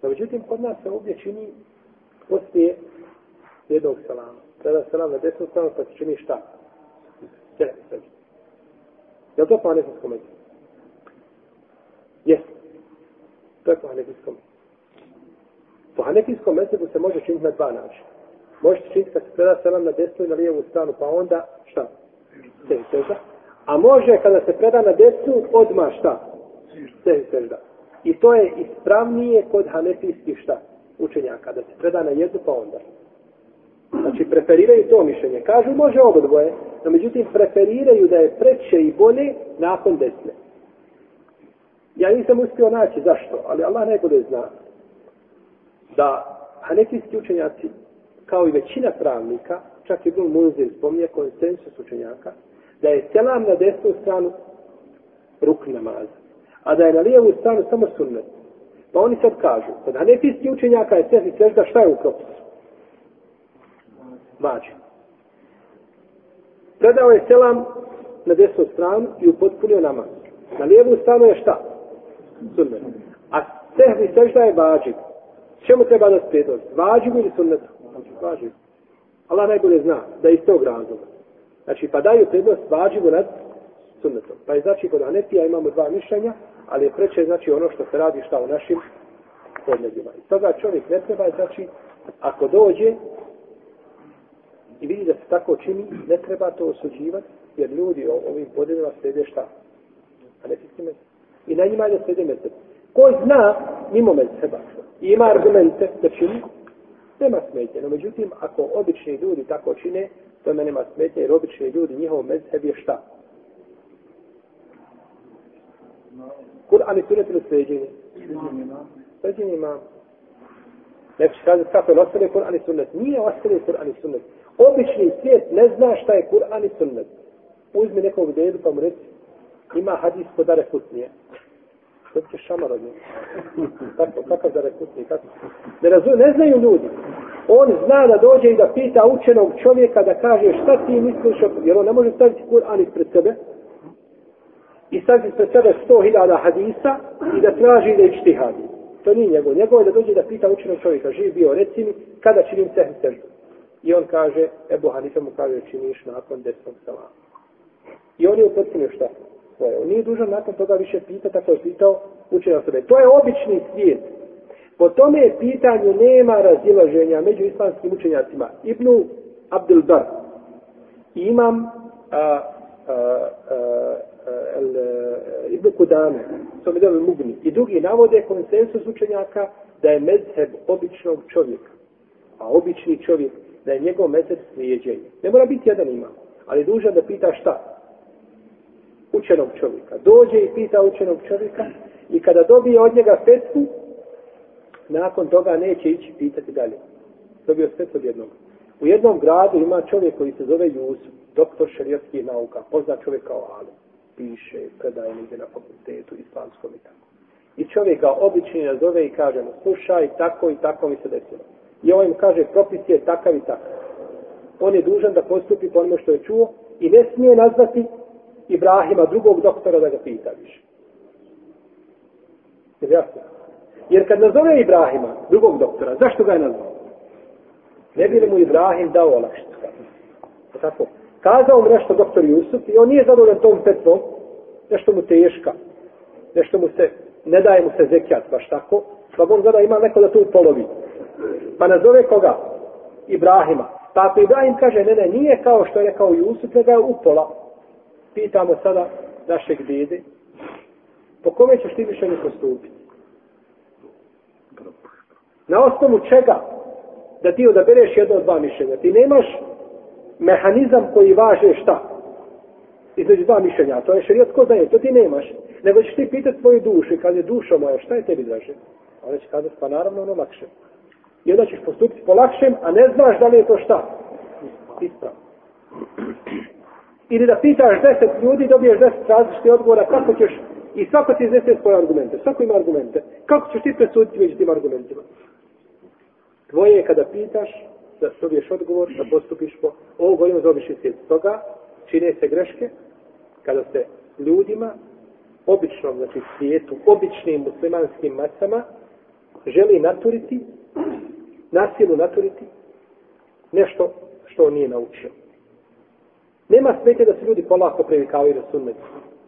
No, međutim, kod nas se ovdje čini postoje jednog salama. Sada salam na desnu stranu, pa se čini šta? Sve i sežde. Je li to po hanefijskom među? Jeste. To je po hanefijskom među. Po hanefijskom mesebu se može činiti na dva načina. Možete činiti kad se preda selam na desnu i na lijevu stranu, pa onda šta? Sehi sežda. A može kada se preda na desnu, odma šta? Sehi sežda. I to je ispravnije kod hanefijskih šta? Učenjaka. Da se preda na jednu, pa onda. Znači, preferiraju to mišljenje. Kažu, može obo dvoje, no međutim, preferiraju da je preće i bolje nakon desne. Ja nisam uspio naći zašto, ali Allah najbolje zna da hanefijski učenjaci, kao i većina pravnika, čak i Ibn Munzir spominje konsensus učenjaka, da je selam na desnu stranu ruk namaza, a da je na lijevu stranu samo sunnet. Pa oni sad kažu, kod hanefijski učenjaka je sehni sežda, šta je u propisu? Vađi. Predao je selam na desnu stranu i upotpunio namaz. Na lijevu stranu je šta? Sunnet. A sehni sežda je vađe. Čemu treba da prednost? Vađe ili sunnet? Vađe. Allah najbolje zna da je iz tog razloga. Znači, pa daju prednost vađivu nad sunnetom. Pa je znači, kod Anepija imamo dva mišljenja, ali je preče, znači, ono što se radi šta u našim podnebima. I toga čovjek ne treba, znači, ako dođe i vidi da se tako čini, ne treba to osuđivati, jer ljudi o ovim podnebima slede šta? Anepijski mesec. I na njima je da slede mesec. Ko zna, mimo meseba, i ima argumente da čini, nema smetje. No, međutim, ako obični ljudi tako čine, to me nema smetje, jer obični ljudi, njihov mezheb je šta? Kur'an i sunet ili sveđenje? Sveđenje ima. Neko će kazati kako je ostane Kur'an i sunnet. Nije ostali Kur'an i sunnet. Obični svijet ne zna šta je Kur'an i sunnet. Uzmi nekog dedu pa mu reci, ima hadis kod dare Kutnije. Što će šamar od njega? Kako, kakav da rekutni, Kako? Ne, razum, ne znaju ljudi on zna da dođe i da pita učenog čovjeka da kaže šta ti misliš, jer on ne može staviti Kur'an ispred sebe i staviti ispred sebe sto hiljada hadisa i da traži da ići. To nije njegov. Njegov je da dođe da pita učenog čovjeka, živ bio, reci mi, kada činim sehni seždu. I on kaže, Ebu Hanife mu kaže, činiš nakon desnog salama. I on je upotpunio šta? Svoje. On nije dužan nakon toga više pitati, tako je pitao učenog sebe. To je obični svijet. Po tome pitanju nema razilaženja među islamskim učenjacima. Ibnu Abdul Bar i imam a, a, a, el, e, Ibnu Kudame, to mi dobro mugni, i drugi navode konsensus učenjaka da je mezheb običnog čovjeka. A obični čovjek, da je njegov mezheb slijedjenje. Ne mora biti jedan imam, ali dužan da pita šta? Učenog čovjeka. Dođe i pita učenog čovjeka i kada dobije od njega fetvu, nakon toga neće ići pitati dalje. Dobio sve od jednog. U jednom gradu ima čovjek koji se zove Jusuf, doktor šarijatskih nauka, poznat čovjek kao Ali. Piše, predaje negdje na fakultetu, islamskom i tako. I čovjek ga obični nazove i kaže mu, slušaj, tako i tako mi se desilo. I ovaj mu kaže, propis je takav i takav. On je dužan da postupi po onome što je čuo i ne smije nazvati Ibrahima, drugog doktora, da ga pita više. Jer jasno? Jer kad nazove Ibrahima, drugog doktora, zašto ga je nazvao? Ne bi li mu Ibrahim dao olakšicu? Tako. Kazao mu nešto doktor Jusuf i on nije zadovoljan tom petvom, nešto mu teška, nešto mu se, ne daje mu se zekijat, baš tako, pa on gleda ima neko da to polovi. Pa nazove koga? Ibrahima. Pa ako Ibrahim kaže, ne, ne, nije kao što je rekao Jusuf, nego je upola. Pitamo sada našeg dede, po kome ćeš ti više ne postupiti? Na osnovu čega? Da ti odabereš jedno od dva mišljenja. Ti nemaš mehanizam koji važe šta? Između dva mišljenja. To je šarijat ko daje, to ti nemaš. Nego ćeš ti pitati svoju dušu i kad je moja, šta je tebi draže? Ona će kazati, pa naravno ono lakše. I onda ćeš postupiti po lakšem, a ne znaš da li je to šta? Ispravo. Ili da pitaš deset ljudi, dobiješ deset različitih odgovora, kako ćeš, i svako ti iznese svoje argumente, svako ima argumente. Kako ćeš ti presuditi među tim argumentima? Tvoje je kada pitaš, da dobiješ odgovor, da postupiš po... Ovo govorimo za obični svijet. Toga čine se greške kada se ljudima, običnom, znači svijetu, običnim muslimanskim masama, želi naturiti, nasilu naturiti, nešto što on nije naučio. Nema smetje da se ljudi polako previkavaju na sunnet.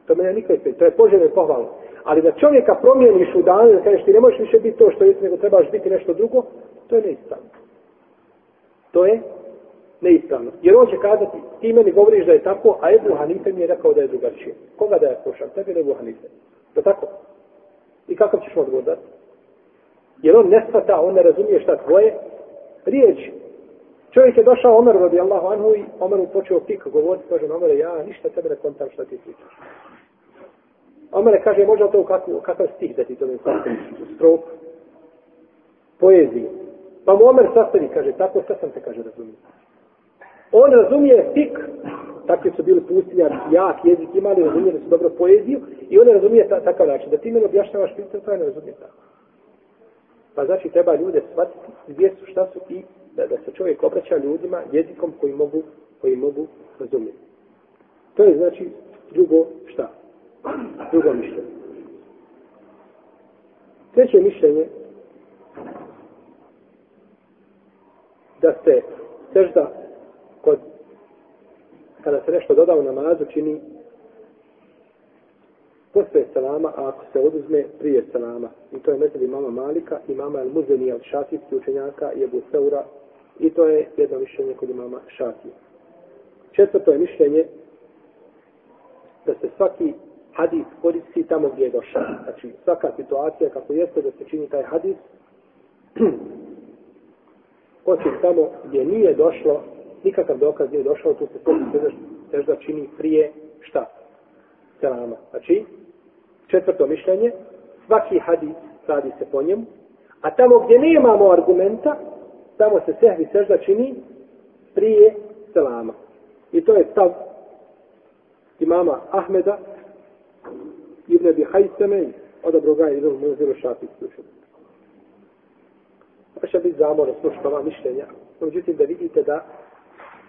To mene nikad ne To je poželjno i pohvalno. Ali da čovjeka promijeniš u danu, da kažeš ti ne možeš više biti to što jesi, nego trebaš biti nešto drugo, to je neispravno. To je neispravno. Jer on će kazati, ti meni govoriš da je tako, a Ebu Hanife mi je rekao da je drugačije. Koga da je slušam? Tebi ili Ebu Hanife? To tako? I kako ćeš mu odgovoriti? Jer on ne shvata, on ne razumije šta tvoje riječi. Čovjek je došao Omer radi Allahu anhu i Omer mu počeo pik govoriti, kaže Omer, ja ništa tebe ne kontam šta ti pričaš. Omer kaže, može to kakav, kakav stih da ti to ne kontam? Strop, poeziju. Pa mu Omer sastavi, kaže, tako sve sam te, kaže, razumio. On razumije pik, takvi su bili pustinja, jak jezik imali, razumijeli su dobro poeziju, i on razumije ta, takav način. Da ti meni objašnjavaš pitanje, to ja ne razumije tako. Pa znači treba ljude shvatiti gdje su, šta su i da, da se čovjek obraća ljudima jezikom koji mogu, koji mogu razumjeti. To je znači drugo šta? Drugo mišljenje. Treće mišljenje da se sežda kod kada se nešto doda u namazu čini posle selama, a ako se oduzme prije selama. I to je metod mama Malika i mama El Muzeni od šafijski učenjaka i Ebu Seura i to je jedno mišljenje kod mama Šafije. Četvrto je mišljenje da se svaki hadis koristi tamo gdje je došao. Znači svaka situacija kako jeste da se čini taj hadis osim tamo gdje nije došlo nikakav dokaz nije došao, tu se sve sežda čini prije šta? Selama. Znači, četvrto mišljenje, svaki hadis radi se po njemu, a tamo gdje nemamo argumenta, tamo se sehvi sežda čini prije selama. I to je stav imama Ahmeda, Ibn Abi Hajseme, od obroga je Ibn Muziru Šafi slušao. Pa će biti zamorno slušati ova mišljenja. Međutim, da vidite da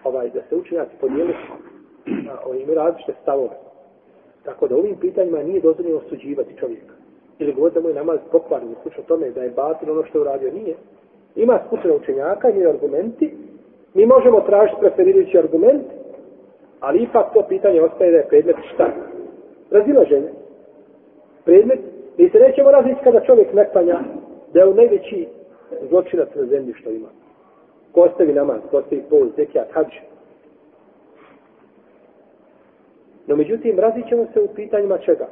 ovaj, da se učenjaci podijeli oni imaju različite stavove. Tako da ovim pitanjima nije dozvoljeno osuđivati čovjeka. Ili govoriti da mu je namaz pokvarni, slučno tome da je batil ono što je uradio, nije. Ima skupina učenjaka, i argumenti, mi možemo tražiti preferirajući argument, ali ipak to pitanje ostaje da je predmet šta? Razilaženje. Predmet, mi se nećemo različiti kada čovjek ne klanja, da je u najveći zločinac na zemlji što ima. Ko ostavi namaz, ko ostavi pol, zekijat, hađ. No međutim, različit ćemo se u pitanjima čega?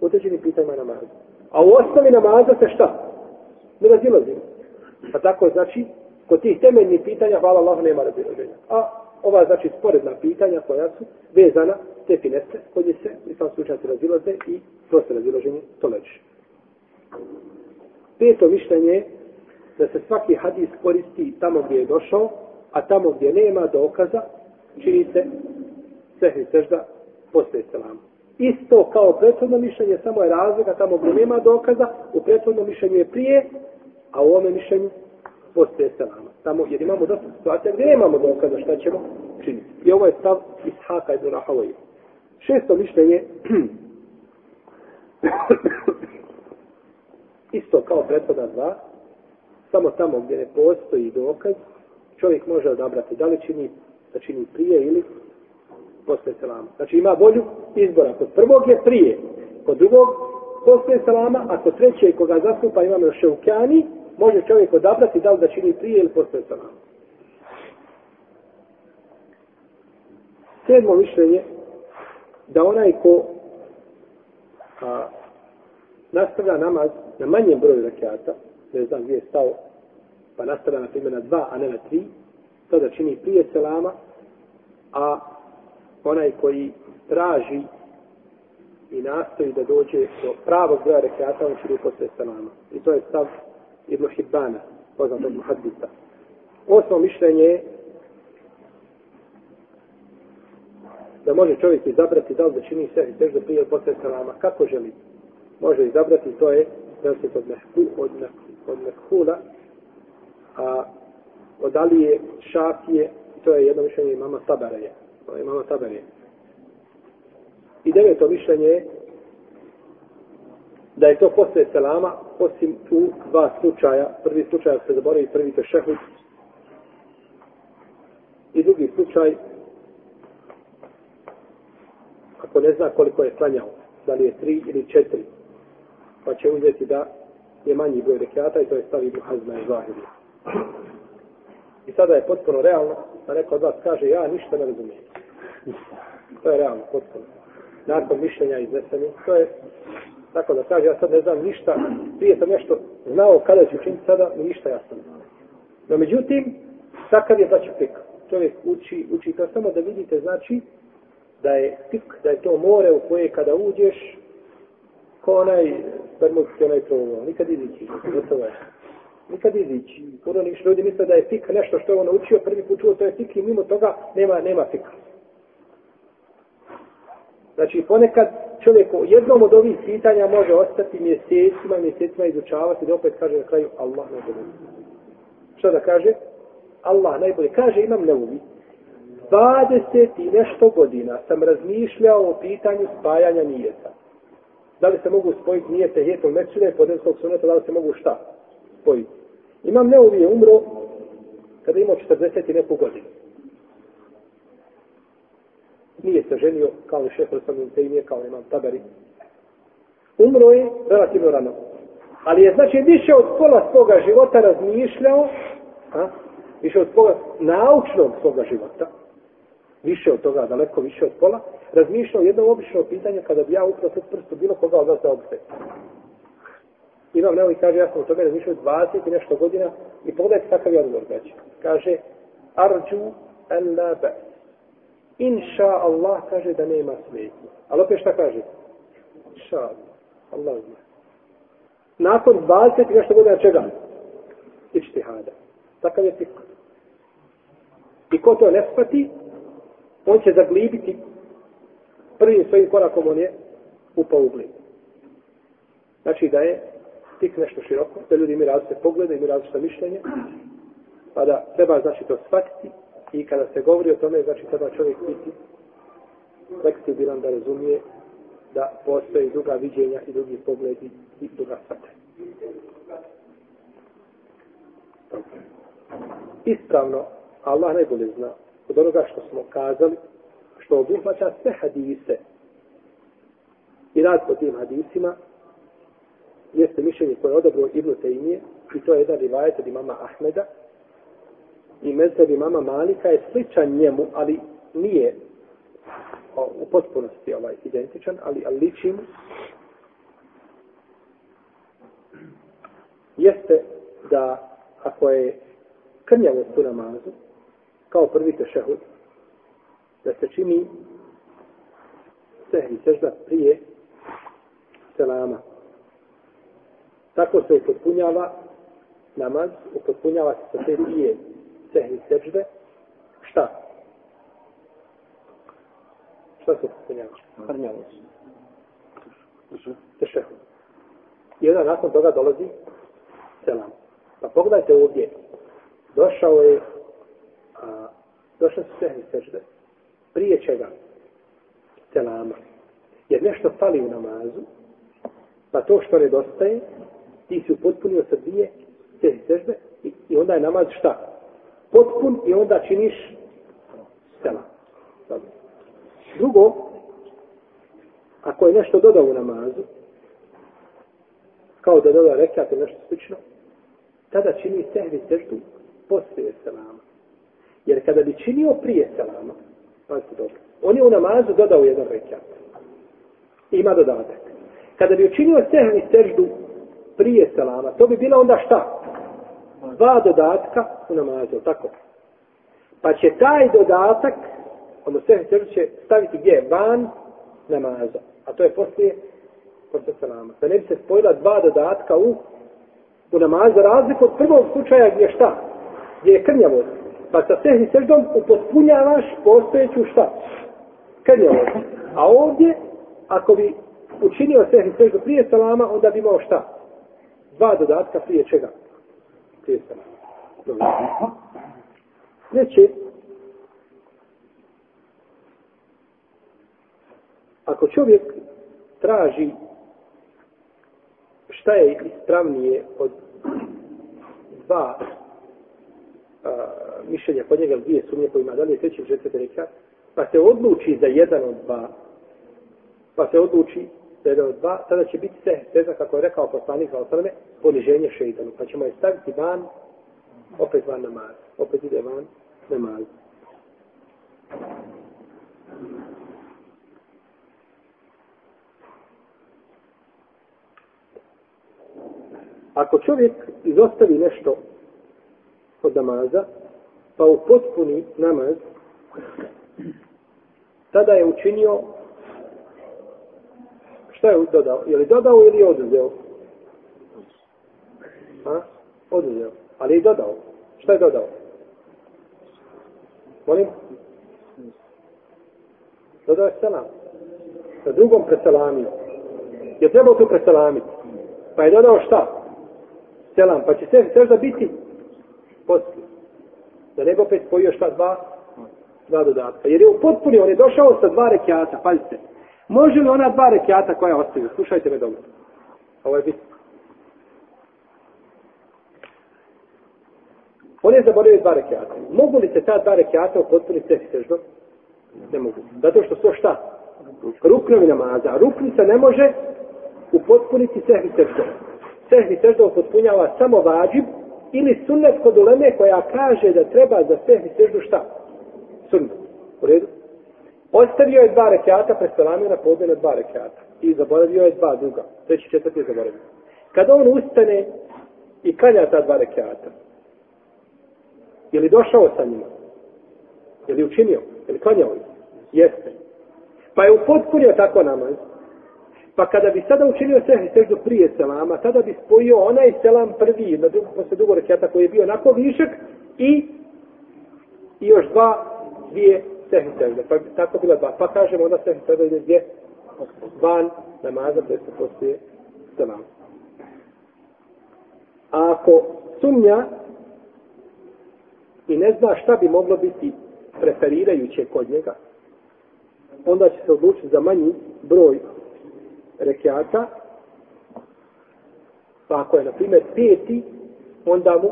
U određenim pitanjima namaza. A u osnovi namaza se šta? Ne razilazimo. Pa tako znači, kod tih temeljnih pitanja, hvala Allah, nema razilaženja. A ova znači sporedna pitanja koja su vezana, te finese, kod se, islam slučajci slučaj razilaze i to se razilaženje to leči. Peto mišljenje da se svaki hadis koristi tamo gdje je došao, a tamo gdje nema dokaza, čini se sehni sežda posle selama. Isto kao prethodno mišljenje, samo je razlika tamo gdje nema dokaza, u prethodnom mišljenju je prije, a u ovome mišljenju posle selama. Tamo, jer imamo dosta situacija gdje nemamo dokaza šta ćemo činiti. I ovo je stav Ishaka i Rahavoje. Šesto mišljenje, isto kao prethodna dva, samo tamo gdje ne postoji dokaz, čovjek može odabrati da li čini, da čini prije ili posle selama. Znači ima volju izbora. Kod prvog je prije, kod drugog posle selama, a kod trećeg koga zastupa imamo još šeukjani, može čovjek odabrati da li da čini prije ili posle salama. Sedmo mišljenje, da onaj ko a, nastavlja namaz na manjem broju rakijata, ne znam gdje je stao, pa nastavlja na primjer na dva, a ne na tri, to da čini prije selama, a onaj koji traži i nastoji da dođe do pravog broja rekata, on čini posle selama. I to je stav Ibn Hibbana, poznatog Muhaddisa. Osmo mišljenje je da može čovjek izabrati da li da čini sve teždu prije ili posle salama, kako želi. Može izabrati, to je da od, mehku, od, od mekhula, a od Alije Šafije, to je jedno mišljenje imama Tabareje. To je imama Tabareje. I deveto mišljenje je da je to posle selama, osim u dva slučaja. Prvi slučaj se zaboravi prvi tešehud. I drugi slučaj, ako ne zna koliko je klanjao, da li je tri ili četiri, pa će uzeti da je manji broj rekiata i to je stavi Ibn Hazma i Zahiri. I sada je potpuno realno da neko od vas kaže ja ništa ne razumijem. To je realno, potpuno. Nakon mišljenja iznesenih, to je tako da kaže ja sad ne znam ništa, prije sam nešto znao kada ću učiniti sada, mi ništa jasno. No međutim, takav je znači fik. Čovjek uči, uči to samo da vidite znači da je fik, da je to more u koje kada uđeš, ko onaj spermutski onaj provo, nikad izići, gotovo je. Nikad izići. Puno niš ljudi misle da je fik nešto što je on naučio, prvi put čuo to je fik i mimo toga nema, nema fika. Znači, ponekad čovjek u jednom od ovih pitanja može ostati mjesecima i mjesecima izučavati da opet kaže na kraju Allah najbolje. Što da kaže? Allah najbolje. Kaže, imam neuvi. 20 i nešto godina sam razmišljao o pitanju spajanja nijeta. Da li se mogu spojiti nijete hijetom mečine, podenskog suneta, da li se mogu šta spojiti. Imam neuvi je umro kada imao 40 i neku godinu nije se ženio kao šef Rasulun Tejmije, kao imam Tabari. Umro je relativno rano. Ali je znači više od pola svoga života razmišljao, a, više od pola naučnog svoga života, više od toga, daleko više od pola, razmišljao jedno obično pitanje kada bi ja upravo sve prstu bilo koga od vas da obse. Imam nevo i kaže, ja sam u tome razmišljao 20 i nešto godina i pogledajte kakav je odgovor znači. Kaže, arđu en la bes inša Allah kaže da nema smetnje. Ali opet šta kaže? Inša Allah. Allah zna. Nakon 20 nešto godina čega? Ištihada. Takav je tik. I ko to ne shvati, on će zaglibiti prvim svojim korakom on je upao u glib. Znači da je tik nešto široko, da ljudi imaju različite poglede, imaju različite mišljenje, pa da treba znači to shvatiti I kada se govori o tome, znači treba čovjek biti fleksibilan da razumije da postoje druga viđenja i drugi pogledi i druga svata. Ispravno, Allah najbolje zna od onoga što smo kazali, što obuhvaća sve hadise i rad po tim hadisima, jeste mišljenje koje je odobro Ibnu Tejmije, i to je jedan rivajet od imama Ahmeda, i mezheb mama Malika je sličan njemu, ali nije o, u potpunosti ovaj identičan, ali, ali liči mu. Jeste da ako je krnjavost u namazu, kao prvi tešehud, da se čini sehri sežda prije selama. Tako se upotpunjava namaz, upotpunjava se sa te dvije sehni sežde, šta? Šta se ispunjava? Hrnjavo se. Tešehud. I onda nakon toga dolazi selam. Pa pogledajte ovdje. Došao je a, došao su sehni sežde. Prije čega? Selama. Jer nešto fali u namazu, pa to što nedostaje, ti si upotpunio sa dvije sehni sežde i, i onda je namaz šta? Potpun i onda činiš sela. Drugo, ako je nešto dodao u namazu, kao da dodao rekat ili nešto slično, tada čini sehvi seždu poslije selama. Jer kada bi činio prije selama, pazite dobro, on je u namazu dodao jedan rekat. Ima dodatak. Kada bi učinio sehvi seždu prije selama, to bi bila onda šta? Dva dodatka u namazu, tako? Pa će taj dodatak, ono sve će staviti gdje? Van namaza. A to je poslije, poslije salama. Da ne bi se spojila dva dodatka u, u namazu, razliku od prvog slučaja gdje šta? Gdje je krnjavost. Pa sa sehni seždom upotpunjavaš postojeću šta? Krnjavost. A ovdje, ako bi učinio sehni seždu prije salama, onda bi imao šta? Dva dodatka prije čega? Te sam. Treće, ako čovjek traži šta je ispravnije od dva a, mišljenja kod njega, dvije sumnje kojima da li je treći četvrti rekat, pa se odluči za jedan od dva, pa se odluči za od dva, tada će biti se, teza kako je rekao poslanik za osrme, poniženje šeitanu, pa ćemo je staviti van Opet van namaz. Opet ide van namaz. Ako čovjek izostavi nešto od namaza, pa upotpuni namaz, tada je učinio šta je dodao? Je li dodao ili je oduzeo? Ha? Oduzeo. Ali je dodao. Šta je dodao? Molim? Dodao je selam. Sa drugom preselamio. Je trebao tu preselamiti. Pa je dodao šta? Selam. Pa će se sežda biti poslije. Da ne bi opet spojio šta dva? Dva dodatka. Jer je u potpuni, on je došao sa dva rekiata. Pazite. Može li ona dva rekiata koja ostaju? Slušajte me dobro. Ovo je bitno. On je zaboravio dva rekiata. Mogu li se ta dva rekiata u potpuni seždom? Ne mogu. Zato što su šta? Ruknovi namaza. A rukni se ne može upotpuniti sehvi sefi seždom. Sefi seždom samo vađib ili sunnet kod uleme koja kaže da treba za sehvi seždu šta? Sunnet. U redu? Ostavio je dva rekiata, preselamio na podne na dva rekiata. I zaboravio je dva druga. Treći četvrti je zaboravio. Kada on ustane i kanja ta dva rekiata, je li došao sa njima? Je li učinio? Je li klanjao ih? Jeste. Pa je upotpunio tako namaz. Pa kada bi sada učinio sehri seždu prije selama, tada bi spojio onaj selam prvi, na drugu, posle dugo rekiata koji je bio onako višak i, i još dva, dvije sehri sežde. Pa tako bila dva. Pa kažemo onda sehri sežda ide gdje? Van namaza, to je se poslije selam. A ako sumnja i ne zna šta bi moglo biti preferirajuće kod njega, onda će se odlučiti za manji broj rekiata. Pa ako je, na primjer, peti, onda mu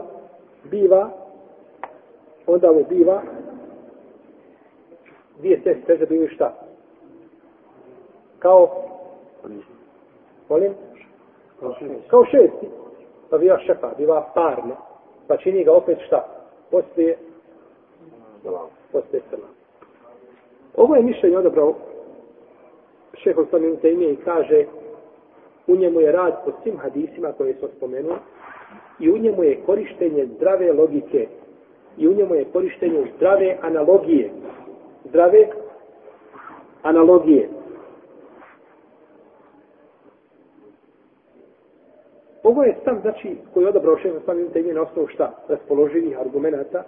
biva onda mu biva dvije se teže bili šta? Kao molim? Kao šesti. Pa biva šefa, biva parne. Pa čini ga opet šta? Poslije poslije selam. Ovo je mišljenje odabrao šehol samim temije i kaže u njemu je rad po svim hadisima koje smo spomenuli i u njemu je korištenje zdrave logike i u njemu je korištenje zdrave analogije. Zdrave analogije. Ovo je stav, znači, koji je odabrao šehol samim temije na osnovu šta? Raspoloživih argumenta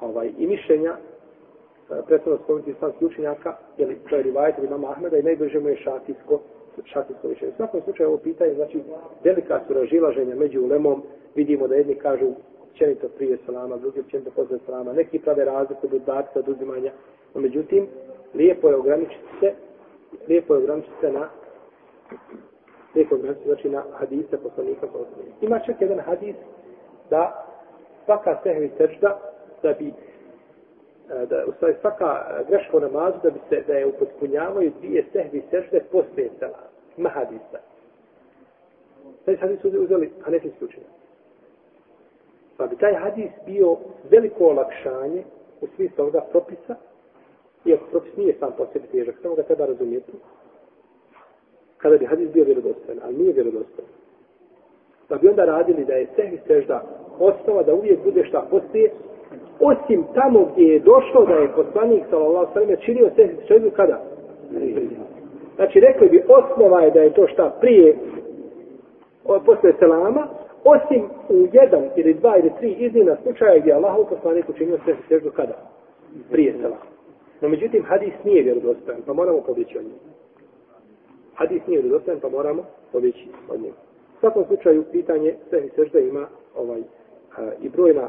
ovaj, i mišljenja e, predstavno spomenuti islamski učenjaka, jer to je rivajet od imama Ahmeda i najbliže mu je šatijsko, šatijsko mišljenje. U svakom slučaju ovo pitanje, znači, velika su ražilaženja među ulemom, vidimo da jedni kažu općenito prije salama, drugi općenito posle salama, neki prave razliku od dodatka, od uzimanja, no međutim, lijepo je ograničiti se, lijepo je ograničiti se na lijepo ograničiti, znači na hadise poslanika poslanika. Ima čak jedan hadis da svaka sehvi sežda da bi e, da u stvari svaka greška u namazu da bi se da je upotpunjavaju dvije sehvi sežde poslije sela. Ima hadisa. Taj hadis uzeli hanefijski učenjak. Pa bi taj hadis bio veliko olakšanje u smislu ovoga propisa, iako propis nije sam po sebi težak, samo ga treba razumijeti, kada bi hadis bio vjerodostojan, ali nije vjerodostojan. Pa bi onda radili da je sehvi sežda osnova da uvijek bude šta poslije osim tamo gdje je došlo da je poslanik sallallahu sallam činio se seždu kada znači rekli bi osnova je da je to šta prije posle selama osim u jedan ili dva ili tri iznina slučaja gdje Allah u poslanik učinio se seždu kada prije selama no međutim hadis nije vjerodostojan pa moramo pobjeći od njega hadis nije vjerodostojan pa moramo pobjeći od njega u svakom slučaju pitanje sve sežde ima ovaj i brojna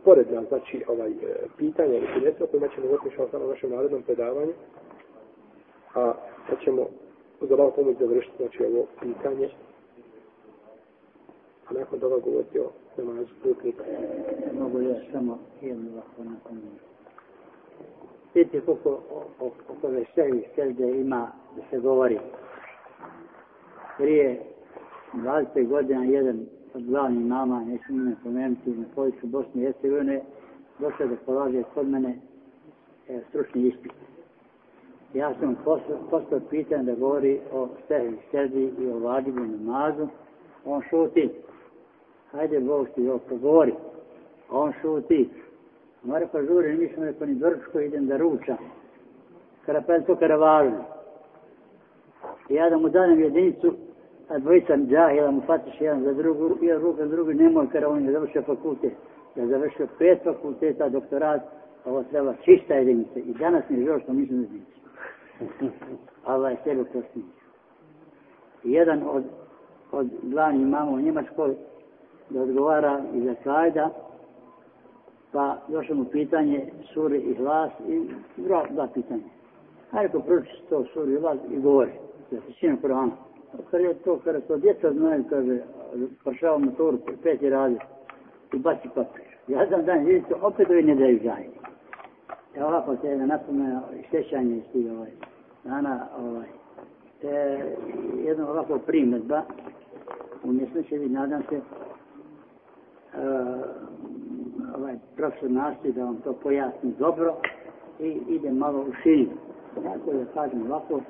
sporedna, znači, ovaj, e, pitanja i finesa kojima ćemo govoriti šao samo našem narodnom predavanju. A sad ćemo uz Allah pomoć završiti, znači, ovo pitanje. A nakon toga govoriti o namazu putnika. Mogu li samo jednu ovako nakon Vidite koliko oko vešćaju selde ima da se govori. Prije 20 godina jedan od glavnih mama, neću ime pomenuti, na području Bosne i Hercegovine, došao da polaže kod mene e, stručni ispit. Ja sam postao, postao pitan da govori o stehi sredi i o vadibu namazu. On šuti. Hajde, Bog ti ovo pogovori. On šuti. Mare pa žuri, nisam rekao pa ni drčko, idem da ručam. Karapel to kada važno. I ja da mu danem jedinicu, a dvojica džahila mu fatiš jedan za drugu, jedan ruka za drugu, nemoj kada on je završio fakultet. Ja završio pet fakulteta, doktorat, ovo treba čista jedinica. I danas mi je žao što nisam jedinicu. Znači. Allah je sebe prostinio. Jedan od, od glavnih imama u Njemačkoj da odgovara iz Akajda, pa došlo mu pitanje suri i glas i dva, dva pitanja. Hajde ko proči to suri i glas i govori. Da se činu Kur'an. Kad je to, kada to djeca znaju, kaže, pašao motoru, peti radi i baci papir. Ja sam dan, vidite, opet ovi ne daju zajni. Ja ovako se jedna napomena, ovaj, sjećanje iz tih ovaj, dana, ovaj, e, jedna ovako primjedba, u mjesečevi, nadam se, Eh, ovaj profesor nastoji da vam to pojasni dobro i ide malo u širinu. Tako da kažem ovako,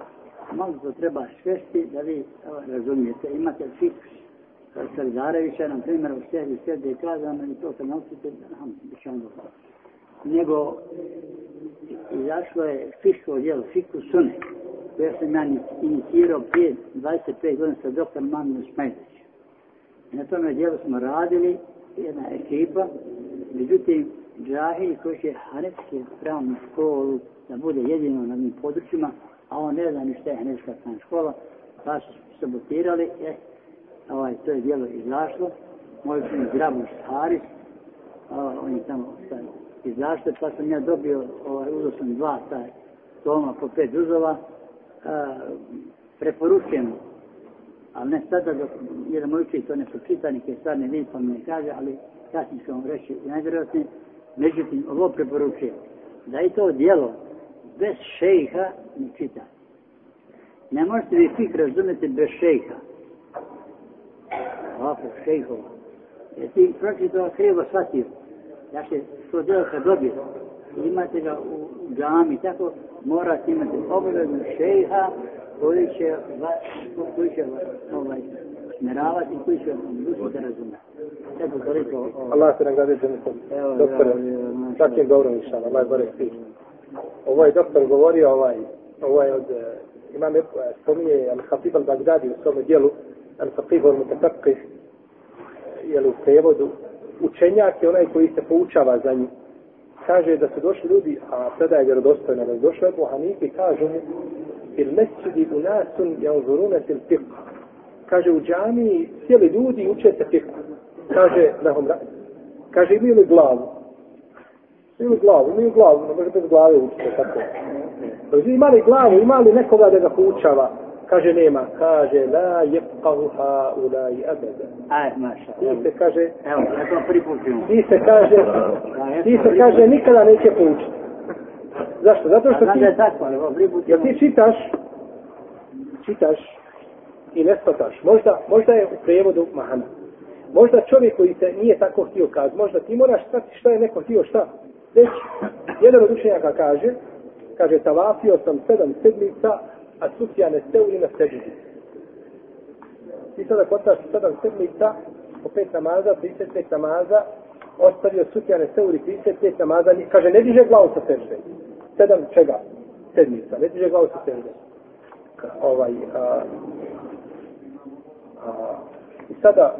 malo to treba svesti da vi ovaj, razumijete. Imate fiks Sardarevića, na primjer, u sebi sede je kazano i to se naučite, nam ono nego izašlo je fiksko djelo, fiku sune, koje sam ja inicirao prije 25 godina sa doktor Maminu Smajlić. Na tome djelu smo radili, jedna ekipa, međutim, džahili koji će Hanefske pravnu školu da bude jedino na njim područjima, a on ne zna ni šta je Hanefska pravna škola, pa su sabotirali, je, ovaj, to je djelo izašlo, moj sin Grabuš Haris, a, on je tamo stavio i pa sam ja dobio, ovaj, uzao sam dva taj toma po pet uzova, a, preporučujem, ali ne sada dok jer moj učitelj to ne pročita, neke stvar ne vidim pa mi ne kaže, ali kasnije ću vam reći najvjerojatnije, međutim, ovo preporučujem, da i to dijelo bez šejha ne čita. Ne možete vi fik razumjeti bez šejha. Ovako, šejhova. Jer ti pročitao krivo shvatio. Ja se to djelo kad dobije, imate ga u džami, tako morate imati obavezno šejha koji će vas, koji će vas ovaj, smeravati, koji će duši da razume. Eto toliko. Allah se nagrade dženetom. Doktore, takim dobro išala, Allah gore svi. Ovo je doktor govorio, ovaj, ovo je od, imam je, spominje Al-Hatib al-Baghdadi u svome dijelu, Al-Faqih al-Mutafaqih, jel u prevodu, učenjak je onaj koji se poučava za njih. Kaže da su došli ljudi, a sada je vjerodostojno da su došli Ebu Hanife i kažu mu il mesjidi u nasun janzurune fiqh. Kaže u džamiji cijeli ljudi uče se fiqh. Kaže homra Kaže imaju li glavu? Imaju glavu, imaju glavu, ne može bez glave učiti tako. Kaže imali glavu, imali nekoga da ga poučava? Kaže nema, kaže la yaqaha ulai abada. Aj, maša. Ti se kaže, evo, ja to pripućujem. Ti se kaže, ti se kaže nikada neće poučiti. Zašto? Zato što ti, tako, jer ti čitaš, čitaš i ne shvataš. Možda, možda je u prevodu mahana. Možda čovjek koji se nije tako htio kaz, možda ti moraš shvatiti šta je neko htio šta. Već, jedan od učenjaka kaže, kaže, tavafio sam sedam sedmica, a Sufjane Seuri na seđudi. Ti sada kotaš sedam sedmica, po pet namaza, 35 namaza, ostavio Sufjane Seuri 35 namaza, kaže, ne diže glavu sa sežde. Sedam čega? Sedmica, ne diže glavu sa sežde. Ovaj, a, a, I sada,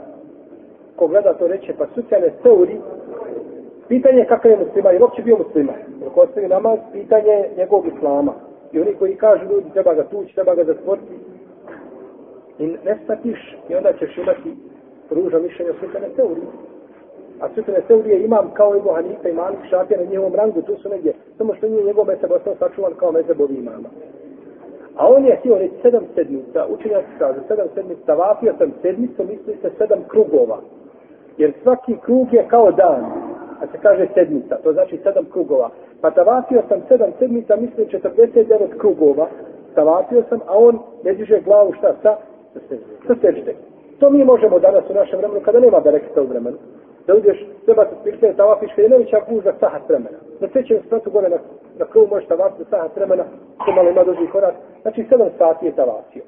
ko gleda to reče, pa Sufjane Seuri, pitanje je kakav je muslima, jer uopće bio musliman. Ako ko ostavi namaz, pitanje je njegovog islama. I oni koji kažu ljudi treba ga tući, treba ga zatvoriti. I ne statiš i onda ćeš imati ruža mišljenja sutene teorije. A sutene teorije imam kao Ebu Hanifa i Malik Šafija na njegovom rangu, tu su negdje. Samo što nije njegov meseb ostao sačuvan kao mesebovi imama. A on je htio reći sedam sedmica, učenjaci kažu sedam sedmica, vafio sam sedmicu, misli se sedam krugova. Jer svaki krug je kao dan, a se kaže sedmica, to znači sedam krugova. Pa tavafio sam sedam sedmica, misli 49 krugova, tavafio sam, a on ne diže glavu šta sa? Sa sežde. To mi možemo danas u našem vremenu kada nema bereketa u vremenu. Da uđeš, treba se spirte, tavafiš, kada je najveća guža sahat vremena. Na trećem spratu gore na, na krugu možeš tavafiti sahat vremena, to malo ima dođi korak. Znači, sedam sati je tavafio.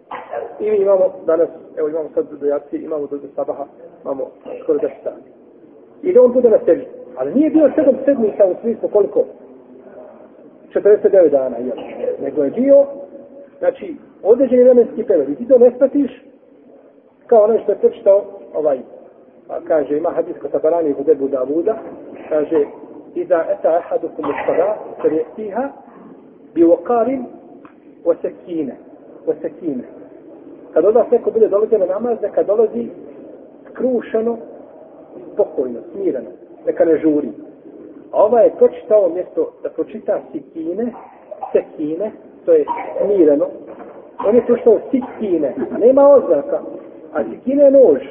I mi imamo danas, evo imamo sad do jaci, imamo do sabaha, imamo skoro 10 sati. I da on bude na sežde. Ali nije bio sedam sedmica u smislu koliko? 49 dana, jel? Nego je bio, znači, određeni vremenski period. I ti to ne spatiš, kao ono što je pročitao ovaj, a kaže, ima hadis kod Tabarani i Budebu Davuda, kaže, Iza eta ahadukum ustada, kad je tiha, bi uokarim wa sekine. wa sekine. Kad od vas neko bude dolazio na namaz, neka dolazi skrušeno, spokojno, smireno, neka ne žuri. A ova je pročitao mjesto da pročita sikine, sekine, to je smireno, on je pročitao sikine, nema oznaka, a sikine je nož.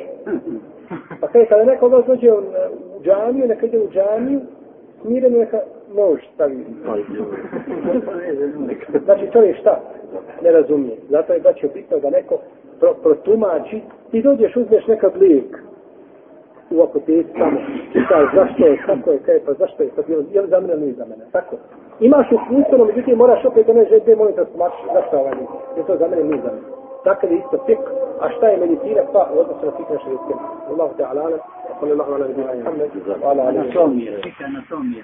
Pa kaj, kada neko od vas dođe u džamiju, neka ide u džamiju, smireno neka nož stavi. Znači to je šta? Ne razumije. Zato je znači bitno da neko pro, protumači. Ti dođeš, uzmeš nekad lijek u apoteci tamo, čitaš zašto je, kako je, kaj je, pa zašto je, pa je li za mene ili nije za mene. Tako. Imaš u knjistonu, međutim moraš opet ono žete, molim te smačiš zašto ovaj nije. Je to za mene nije za mene. Tako je isto fik, a šta je medicina, pa u odnosu na fik naše riske. Allahu te alana, sallallahu ala nabina Muhammed, ala ala. Anatomija, fik anatomija.